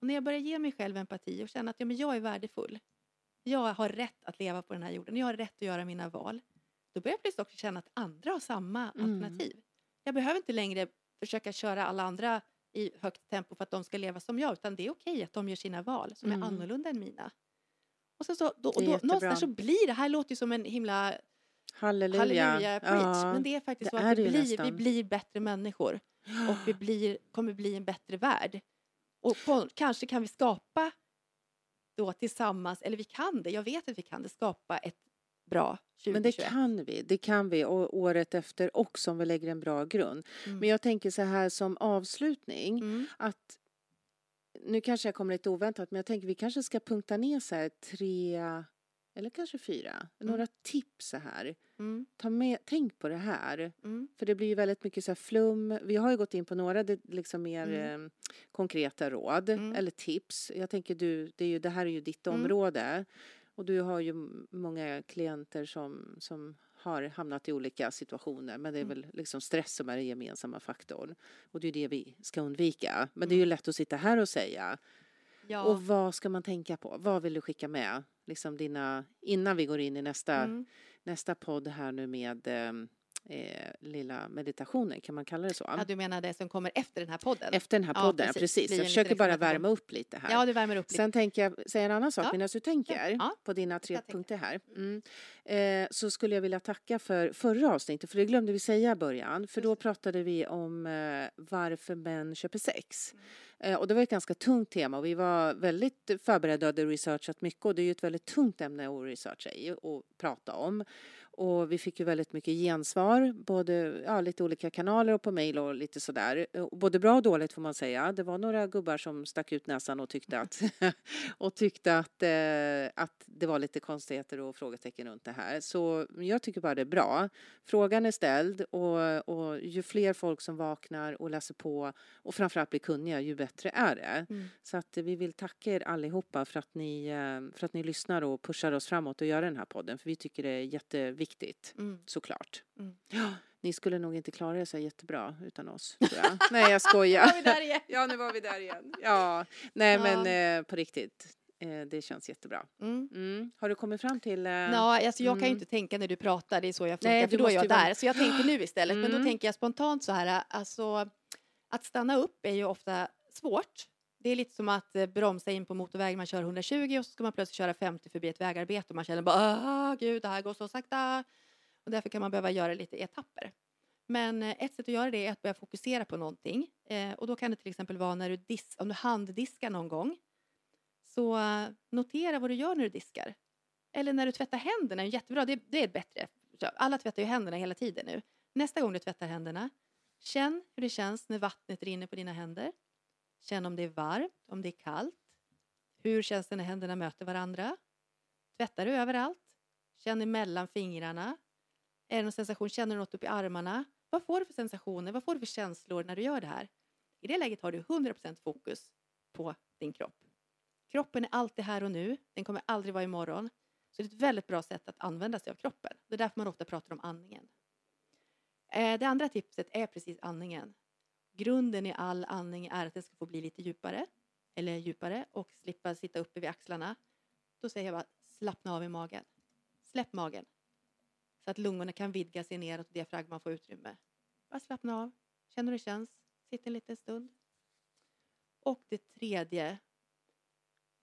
Och när jag börjar ge mig själv empati och känna att ja, men jag är värdefull, jag har rätt att leva på den här jorden, jag har rätt att göra mina val, då börjar jag plötsligt också känna att andra har samma
Mm.
alternativ. Jag behöver inte längre försöka köra alla andra i högt tempo för att de ska leva som jag, utan det är okej att de gör sina val som
Mm.
är annorlunda än mina. Och sen så, då, och då, någonstans så blir det här låter ju som en himla
Halleluja.
halleluja preach.
Ja.
Men det är faktiskt
det
så att vi blir, vi blir bättre människor och vi [GASPS] blir, kommer bli en bättre värld. Och på, kanske kan vi skapa då tillsammans, eller vi kan det, jag vet att vi kan det, skapa ett bra 2021.
Men det kan vi, det kan vi och året efter också om vi lägger en bra grund.
Mm.
Men jag tänker så här som avslutning
Mm.
att nu kanske jag kommer lite oväntat men jag tänker vi kanske ska punkta ner så här tre eller kanske fyra, några tips så här.
Mm.
Ta med, tänk på det här.
Mm.
För det blir ju väldigt mycket så här flum. Vi har ju gått in på några det, liksom mer
Mm.
eh, konkreta råd
Mm.
eller tips. Jag tänker du, det, är ju, det här är ju ditt
Mm.
område. Och du har ju många klienter som, som har hamnat i olika situationer. Men det är
Mm.
väl liksom stress som är den gemensamma faktorn. Och det är det vi ska undvika. Men det är
Mm.
ju lätt att sitta här och säga.
Ja.
Och vad ska man tänka på? Vad vill du skicka med? Liksom dina, innan vi går in i nästa
Mm.
nästa podd här nu med eh, lilla meditationen, kan man kalla det så?
Ja, du menar det som kommer efter den här podden?
Efter den här podden, ja,
precis.
precis. Jag försöker bara värma upp lite här.
Ja, du värmer upp lite.
Sen tänker jag säga en annan sak
Ja.
medan du tänker
Ja.
på dina tre punkter här. Mm. Eh, så skulle jag vilja tacka för förra avsnittet, för det glömde vi säga i början. För då pratade vi om eh, varför män köper sex.
Mm.
Eh, och det var ett ganska tungt tema och vi var väldigt förberedda och hade researchat mycket och det är ju ett väldigt tungt ämne att researcha i och prata om. Och vi fick ju väldigt mycket gensvar, både ja, lite olika kanaler och på mejl och lite sådär. Eh, Både bra och dåligt får man säga. Det var några gubbar som stack ut näsan och tyckte att, [LAUGHS] och tyckte att, eh, att det var lite konstigheter och frågetecken runt det här. Så jag tycker bara det är bra. Frågan är ställd och, och ju fler folk som vaknar och läser på och framförallt blir kunniga, ju bättre är det.
Mm.
Så att vi vill tacka er allihopa för att ni, eh, för att ni lyssnar och pushar oss framåt och gör den här podden. För vi tycker det är jätteviktigt,
Mm.
såklart.
Mm.
Ja, ni skulle nog inte klara er så jättebra utan oss, tror jag. [LAUGHS] Nej, jag
Ja,
skojar. Ja, nu var vi där igen. Ja, nej
Ja.
men eh, på riktigt. Eh, det känns jättebra.
Mm.
Mm. Har du kommit fram till... Eh,
Ja, alltså jag kan ju
Mm.
inte tänka när du pratar, det är så jag funkar,
Nej,
för då är jag
vara-
där. Så jag tänker nu istället, men då
Mm.
tänker jag spontant så här, alltså att stanna upp är ju ofta svårt. Det är lite som att eh, bromsa in på motorvägen, man kör 120 och så ska man plötsligt köra 50 förbi ett vägarbete och man känner bara, gud, det här går så sakta. Och därför kan man behöva göra lite etapper. Men eh, ett sätt att göra det är att börja fokusera på någonting. Eh, och då kan det till exempel vara när du dis- om du handdiskar någon gång. Så eh, notera vad du gör när du diskar. Eller när du tvättar händerna, jättebra, det, det är bättre. Alla tvättar ju händerna hela tiden nu. Nästa gång du tvättar händerna, känn hur det känns när vattnet rinner på dina händer. Känn om det är varmt, om det är kallt. Hur känns det när händerna möter varandra? Tvättar du överallt? Känn emellan fingrarna. Är det någon sensation? Känner du något upp i armarna? Vad får du för sensationer? Vad får du för känslor när du gör det här? I det läget har du 100% fokus på din kropp. Kroppen är alltid här och nu. Den kommer aldrig vara imorgon. Så det är ett väldigt bra sätt att använda sig av kroppen. Det är därför man ofta pratar om andningen. Eh, det andra tipset är precis andningen. Grunden i all andning är att den ska få bli lite djupare. Eller djupare och slippa sitta uppe vid axlarna. Då säger jag bara slappna av i magen. Släpp magen. Så att lungorna kan vidga sig neråt och diafragman får utrymme. Bara slappna av. Känn hur det känns. Sitt en liten stund. Och det tredje.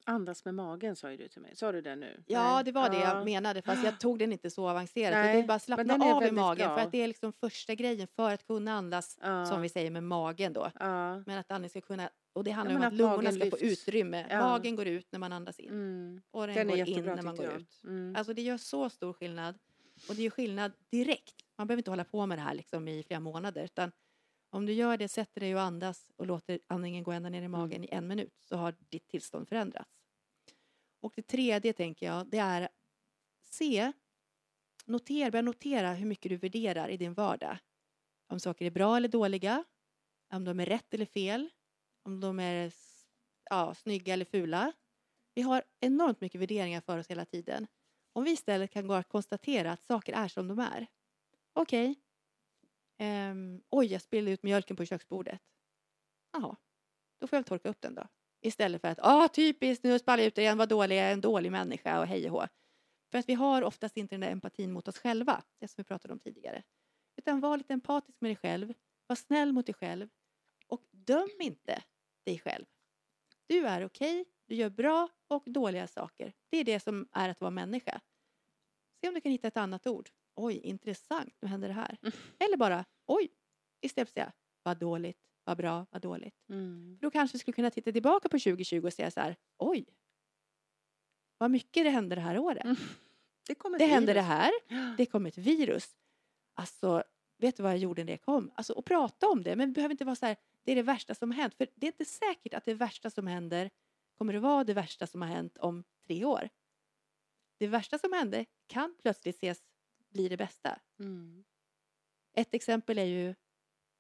Andas med magen sa ju du till mig. Sa du det nu?
Ja,
Nej.
det var det
Ja.
jag menade fast jag [GASPS] tog den inte så avancerat. jag
Nej,
vill bara slappna av i magen
bra.
för att det är liksom första grejen för att kunna andas
Ja.
som vi säger med magen då.
Ja.
Men att andningen ska kunna, och det handlar om att,
att
lungorna ska få
lyfts.
utrymme.
Ja.
Magen går ut när man andas in
Mm.
och den,
Den
går in när man går
jag.
ut.
Mm.
Alltså det gör så stor skillnad. Och det gör skillnad direkt. Man behöver inte hålla på med det här liksom i flera månader. Utan om du gör det, sätter dig och andas och låter andningen gå ända ner i magen i en minut så har ditt tillstånd förändrats. Och det tredje tänker jag, det är se, notera, börja notera hur mycket du värderar i din vardag. Om saker är bra eller dåliga, om de är rätt eller fel, om de är ja, snygga eller fula. Vi har enormt mycket värderingar för oss hela tiden. Om vi istället kan gå och konstatera att saker är som de är. Okej. Um, oj, jag spillde ut mjölken på köksbordet. Jaha, då får jag väl torka upp den då. Istället för att, ah typiskt, nu spallar jag ut det igen, vad dålig, jag är en dålig människa och hej och hå. För att vi har oftast inte den där empatin mot oss själva, det som vi pratade om tidigare. Utan var lite empatisk med dig själv, var snäll mot dig själv och döm inte dig själv. Du är okej, du gör bra och dåliga saker. Det är det som är att vara människa. Se om du kan hitta ett annat ord. Oj, intressant, nu händer det här. Eller bara, oj, istället för att säga, vad dåligt, vad bra, vad dåligt.
Mm.
Då kanske vi skulle kunna titta tillbaka på 2020 och säga så här, oj, vad mycket det hände det här året.
Mm. Det kommer
Det hände det här, det kom ett virus. Alltså, vet du vad jag gjorde när det kom? Alltså, och prata om det, men det behöver inte vara så här, det är det värsta som hänt. För det är inte säkert att det värsta som händer kommer att vara det värsta som har hänt om tre år. Det värsta som hände kan plötsligt ses bli det bästa.
Mm.
Ett exempel är ju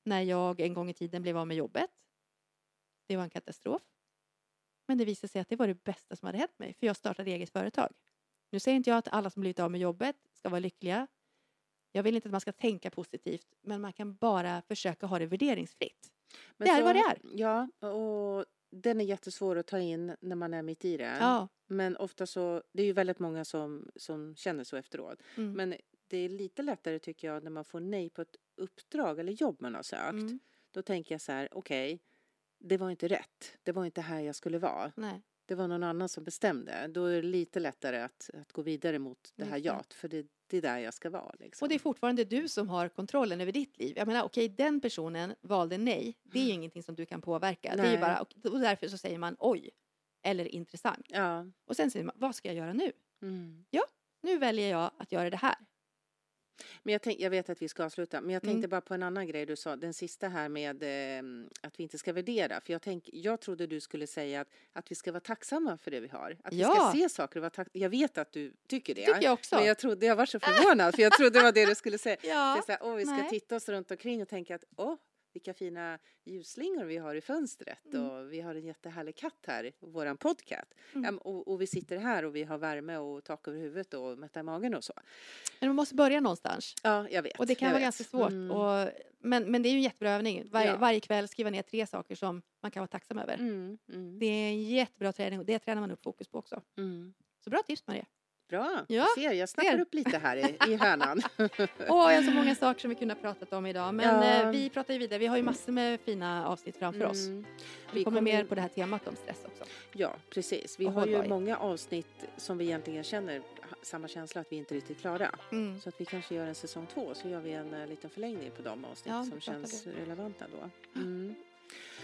när jag en gång i tiden blev av med jobbet. Det var en katastrof. Men det visade sig att det var det bästa som hade hänt mig, för jag startade eget företag. Nu säger inte jag att alla som blivit av med jobbet ska vara lyckliga. Jag vill inte att man ska tänka positivt, men man kan bara försöka ha det värderingsfritt.
Men
Det är
så-
vad det är.
Ja, och den är jättesvår att ta in när man är mitt i det.
Ja.
Men ofta så, det är ju väldigt många som, som känner så efteråt.
Mm.
Men det är lite lättare tycker jag när man får nej på ett uppdrag eller jobb man har sökt.
Mm.
Då tänker jag så här, okej, det var inte rätt. Det var inte här jag skulle vara.
Nej.
Det var någon annan som bestämde. Då är det lite lättare att, att gå vidare mot det här jat. För det, det är där jag ska vara. Liksom.
Och det är fortfarande du som har kontrollen över ditt liv. Jag menar, okej, den personen valde nej. Det är ju ingenting som du kan påverka. Det är ju
Nej.
bara, och därför så säger man oj, eller intressant.
Ja.
Och sen säger man, vad ska jag göra nu?
Mm.
Nu väljer jag att göra det här.
Men jag, tänk, jag vet att vi ska avsluta, men jag tänkte
Mm.
bara på en annan grej du sa, den sista här med eh, att vi inte ska värdera. För jag, tänk, jag trodde du skulle säga att, att vi ska vara tacksamma för det vi har. Att vi
Ja.
ska se saker och vara tack, Jag vet att du tycker det.
tycker jag också.
Men jag trodde, jag var så förvånad, för jag trodde det var det du skulle säga. [LAUGHS]
Ja,
så här, åh, vi ska
nej.
titta oss runt omkring och tänka att åh, vilka fina ljusslingor vi har i fönstret
Mm.
och vi har en jättehärlig katt här våran podcast.
Mm.
Och, och vi sitter här och vi har värme och tak över huvudet och mätta magen och så.
men man måste börja någonstans.
Ja, jag vet.
Och det kan vara
vet.
ganska svårt.
Mm.
Och, men, men det är ju en jättebra övning. Varje,
Ja.
varje kväll skriva ner tre saker som man kan vara tacksam över.
Mm, mm,
Det är en jättebra träning och det tränar man upp fokus på också.
mm.
Så bra tips Maria.
Bra,
Ja,
ser, jag snappar
ser.
upp lite här i, i hörnan. [LAUGHS]
Åh, jag har så många saker som vi kunde ha pratat om idag. Men
Ja.
eh, vi pratar ju vidare. Vi har ju massor med fina avsnitt framför oss.
Mm.
Vi kommer mer på det här temat om stress också.
Ja, precis. Vi
Och
har ju
hållbarhet.
många avsnitt som vi egentligen känner samma känsla att vi inte riktigt klara.
Mm.
Så att vi kanske gör en säsong två, så gör vi en eh, liten förlängning på de avsnitt
Ja,
som
det
känns relevanta då. Mm.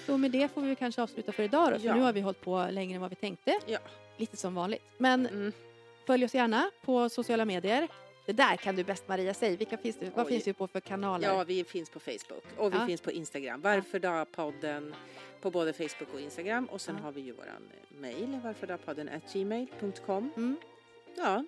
Så med det får vi kanske avsluta för idag då. För
Ja.
nu har vi hållit på längre än vad vi tänkte.
Ja.
Lite som vanligt. Men
Mm.
Följ oss gärna på sociala medier. Det där kan du bäst Maria, säg. Vilka finns det, vad
Oj.
finns det på för kanaler?
Ja, vi finns på Facebook och vi
Ja.
finns på Instagram. Varför då podden på både Facebook och Instagram och sen
Ja.
har vi ju våran mail varför då podden at gmail.com.
Mm.
Ja.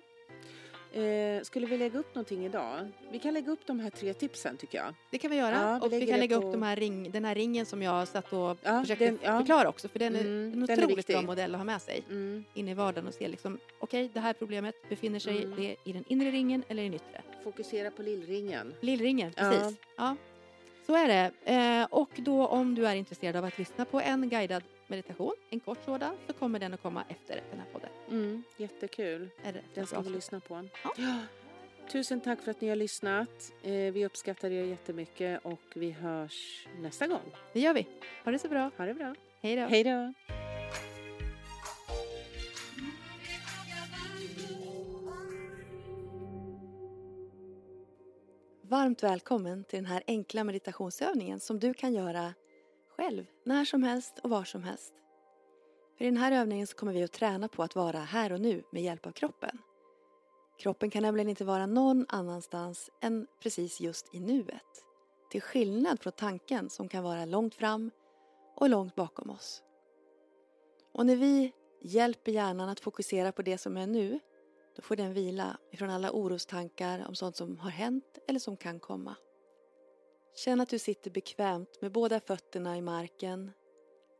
Eh, skulle vi lägga upp någonting idag? Vi kan lägga upp de här tre tipsen tycker jag.
Det kan vi göra.
Ja, vi
och vi kan lägga
på-
upp de här ring, den här ringen som jag satt och
Ja,
försökte
den- ja.
förklara också. För den är
Mm,
en
är
otroligt
viktig.
bra modell att ha med sig
Mm.
in i vardagen och se liksom, okej, det här problemet befinner sig
Mm.
det i den inre ringen eller i den yttre.
Fokusera på lillringen.
Lillringen, precis. Ja. Så är det. Eh, och då om du är intresserad av att lyssna på en guidad meditation, en kort sådan, så kommer den att komma efter den här podden.
Mm, jättekul.
Är det
Den ska vi lyssna på.
Ja.
Tusen tack för att ni har lyssnat. Eh, vi uppskattar er jättemycket och vi hörs nästa gång.
Det gör vi. Ha det så bra.
Ha det bra.
Hej då.
Hej då.
Varmt välkommen till den här enkla meditationsövningen som du kan göra själv, när som helst och var som helst. För I den här övningen så kommer vi att träna på att vara här och nu med hjälp av kroppen. Kroppen kan nämligen inte vara någon annanstans än precis just i nuet. Till skillnad från tanken som kan vara långt fram och långt bakom oss. Och när vi hjälper hjärnan att fokusera på det som är nu då får den vila ifrån alla orostankar om sånt som har hänt eller som kan komma. Känn att du sitter bekvämt med båda fötterna i marken.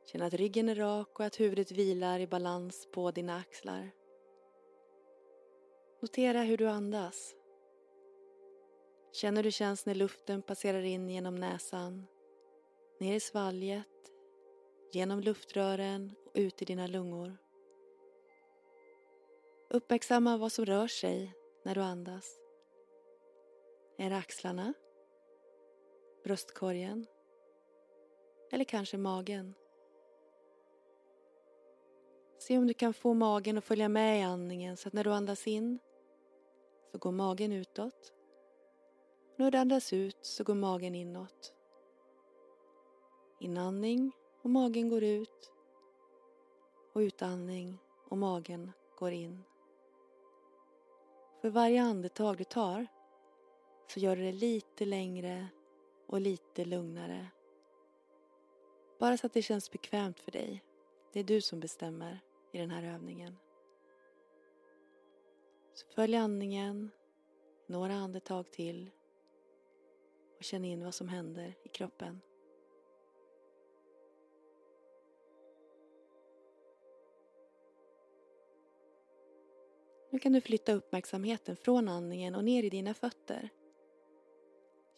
Känn att ryggen är rak och att huvudet vilar i balans på dina axlar. Notera hur du andas. Känn hur det känns när luften passerar in genom näsan, ner i svalget, genom luftrören och ut i dina lungor. Uppmärksamma vad som rör sig när du andas. Är det axlarna? Bröstkorgen? Eller kanske magen? Se om du kan få magen att följa med i andningen så att när du andas in så går magen utåt. När du andas ut så går magen inåt. Inandning och magen går ut. Och utandning och magen går in. För varje andetag du tar så gör du det lite längre och lite lugnare. Bara så att det känns bekvämt för dig. Det är du som bestämmer i den här övningen. Så följ andningen några andetag till och känn in vad som händer i kroppen. Nu kan du flytta uppmärksamheten från andningen och ner i dina fötter.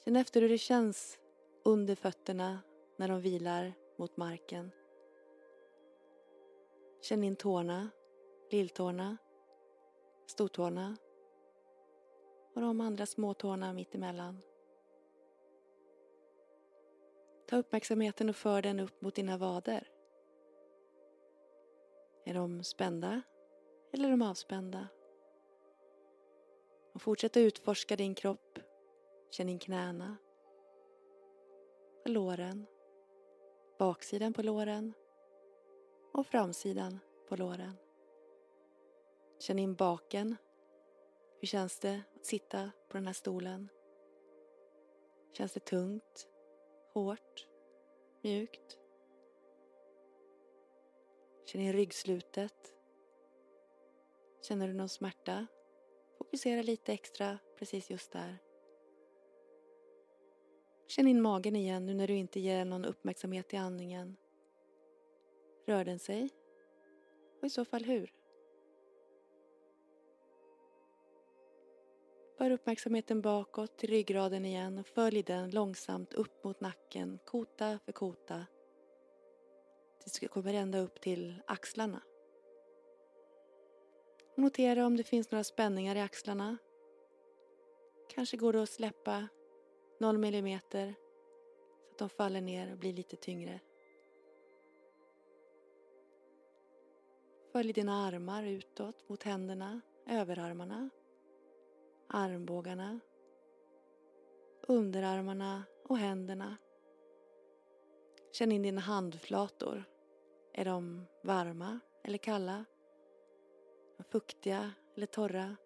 Känn efter hur det känns under fötterna när de vilar mot marken. Känn in tårna, lilltårna, stortårna och de andra småtårna mitt emellan. Ta uppmärksamheten och för den upp mot dina vader. Är de spända eller är de avspända? Och fortsätt att utforska din kropp. Känn in knäna, låren, baksidan på låren och framsidan på låren. Känn in baken. Hur känns det att sitta på den här stolen? Känns det tungt, hårt, mjukt? Känn in ryggslutet. Känner du någon smärta? Fokusera lite extra precis just där. Känn in magen igen nu när du inte ger någon uppmärksamhet till andningen. Rör den sig? Och i så fall hur? För uppmärksamheten bakåt till ryggraden igen och följ den långsamt upp mot nacken, kota för kota. Tills du kommer ända upp till axlarna. Notera om det finns några spänningar i axlarna. Kanske går det att släppa 0 millimeter så att de faller ner och blir lite tyngre. Följ dina armar utåt mot händerna, överarmarna, armbågarna, underarmarna och händerna. Känn in dina handflator. Är de varma eller kalla? Fuktiga eller torra?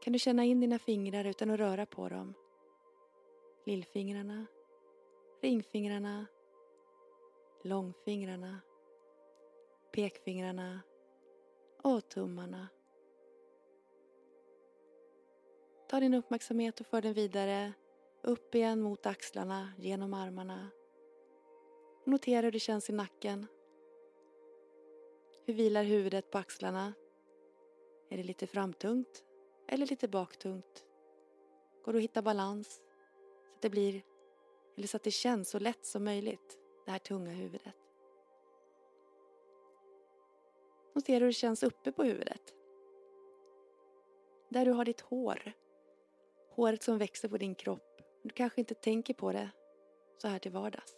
Kan du känna in dina fingrar utan att röra på dem? Lillfingrarna, ringfingrarna, långfingrarna, pekfingrarna och tummarna. Ta din uppmärksamhet och för den vidare upp igen mot axlarna, genom armarna. Notera hur det känns i nacken. Hur vilar huvudet på axlarna? Är det lite framtungt eller lite baktungt? Går det att hitta balans det blir, eller så att det känns så lätt som möjligt, det här tunga huvudet? Notera hur det känns uppe på huvudet. Där du har ditt hår. Håret som växer på din kropp. Du kanske inte tänker på det så här till vardags.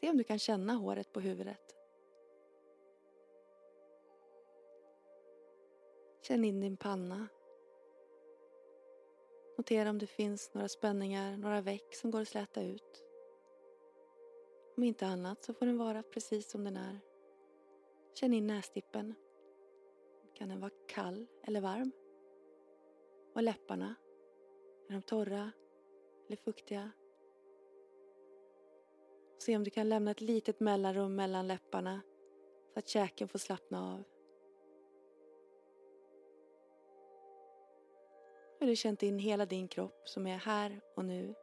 Se om du kan känna håret på huvudet. Känn in din panna. Notera om det finns några spänningar, några veck som går att släta ut. Om inte annat så får den vara precis som den är. Känn in nästippen. Kan den vara kall eller varm? Och läpparna? Är de torra eller fuktiga? Se om du kan lämna ett litet mellanrum mellan läpparna så att käken får slappna av. Har du känt in hela din kropp som är här och nu?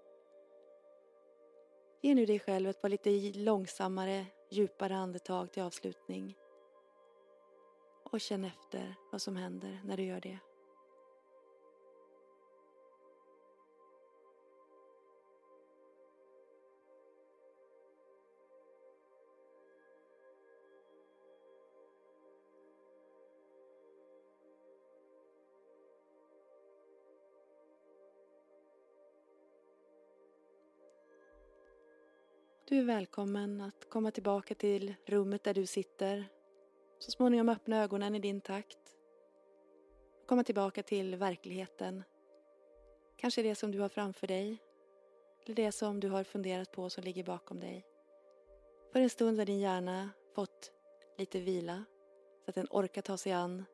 Ge nu dig själv ett par lite långsammare, djupare andetag till avslutning. Och känn efter vad som händer när du gör det. Du är välkommen att komma tillbaka till rummet där du sitter. Så småningom öppna ögonen i din takt. Komma tillbaka till verkligheten. Kanske det som du har framför dig. Eller det som du har funderat på som ligger bakom dig. För en stund har din hjärna fått lite vila så att den orkar ta sig an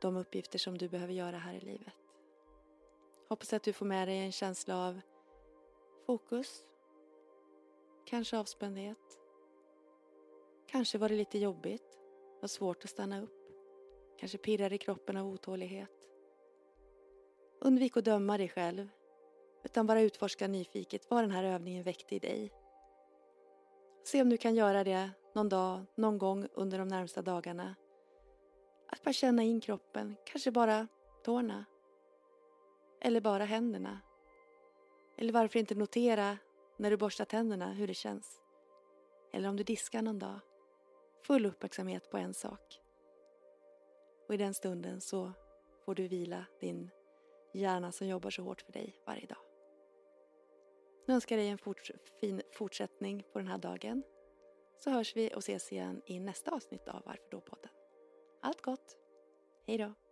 de uppgifter som du behöver göra här i livet. Hoppas att du får med dig en känsla av fokus Kanske avspändhet. Kanske var det lite jobbigt. Var svårt att stanna upp. Kanske pirrar i kroppen av otålighet. Undvik att döma dig själv. Utan bara utforska nyfiket vad den här övningen väckte i dig. Se om du kan göra det någon dag, någon gång under de närmsta dagarna. Att bara känna in kroppen, kanske bara tårna. Eller bara händerna. Eller varför inte notera när du borstar tänderna hur det känns. Eller om du diskar någon dag. Full uppmärksamhet på en sak. Och i den stunden så får du vila din hjärna som jobbar så hårt för dig varje dag. Nu önskar jag dig en forts fin fortsättning på den här dagen. Så hörs vi och ses igen i nästa avsnitt av Varför då-podden. Allt gott! Hej då!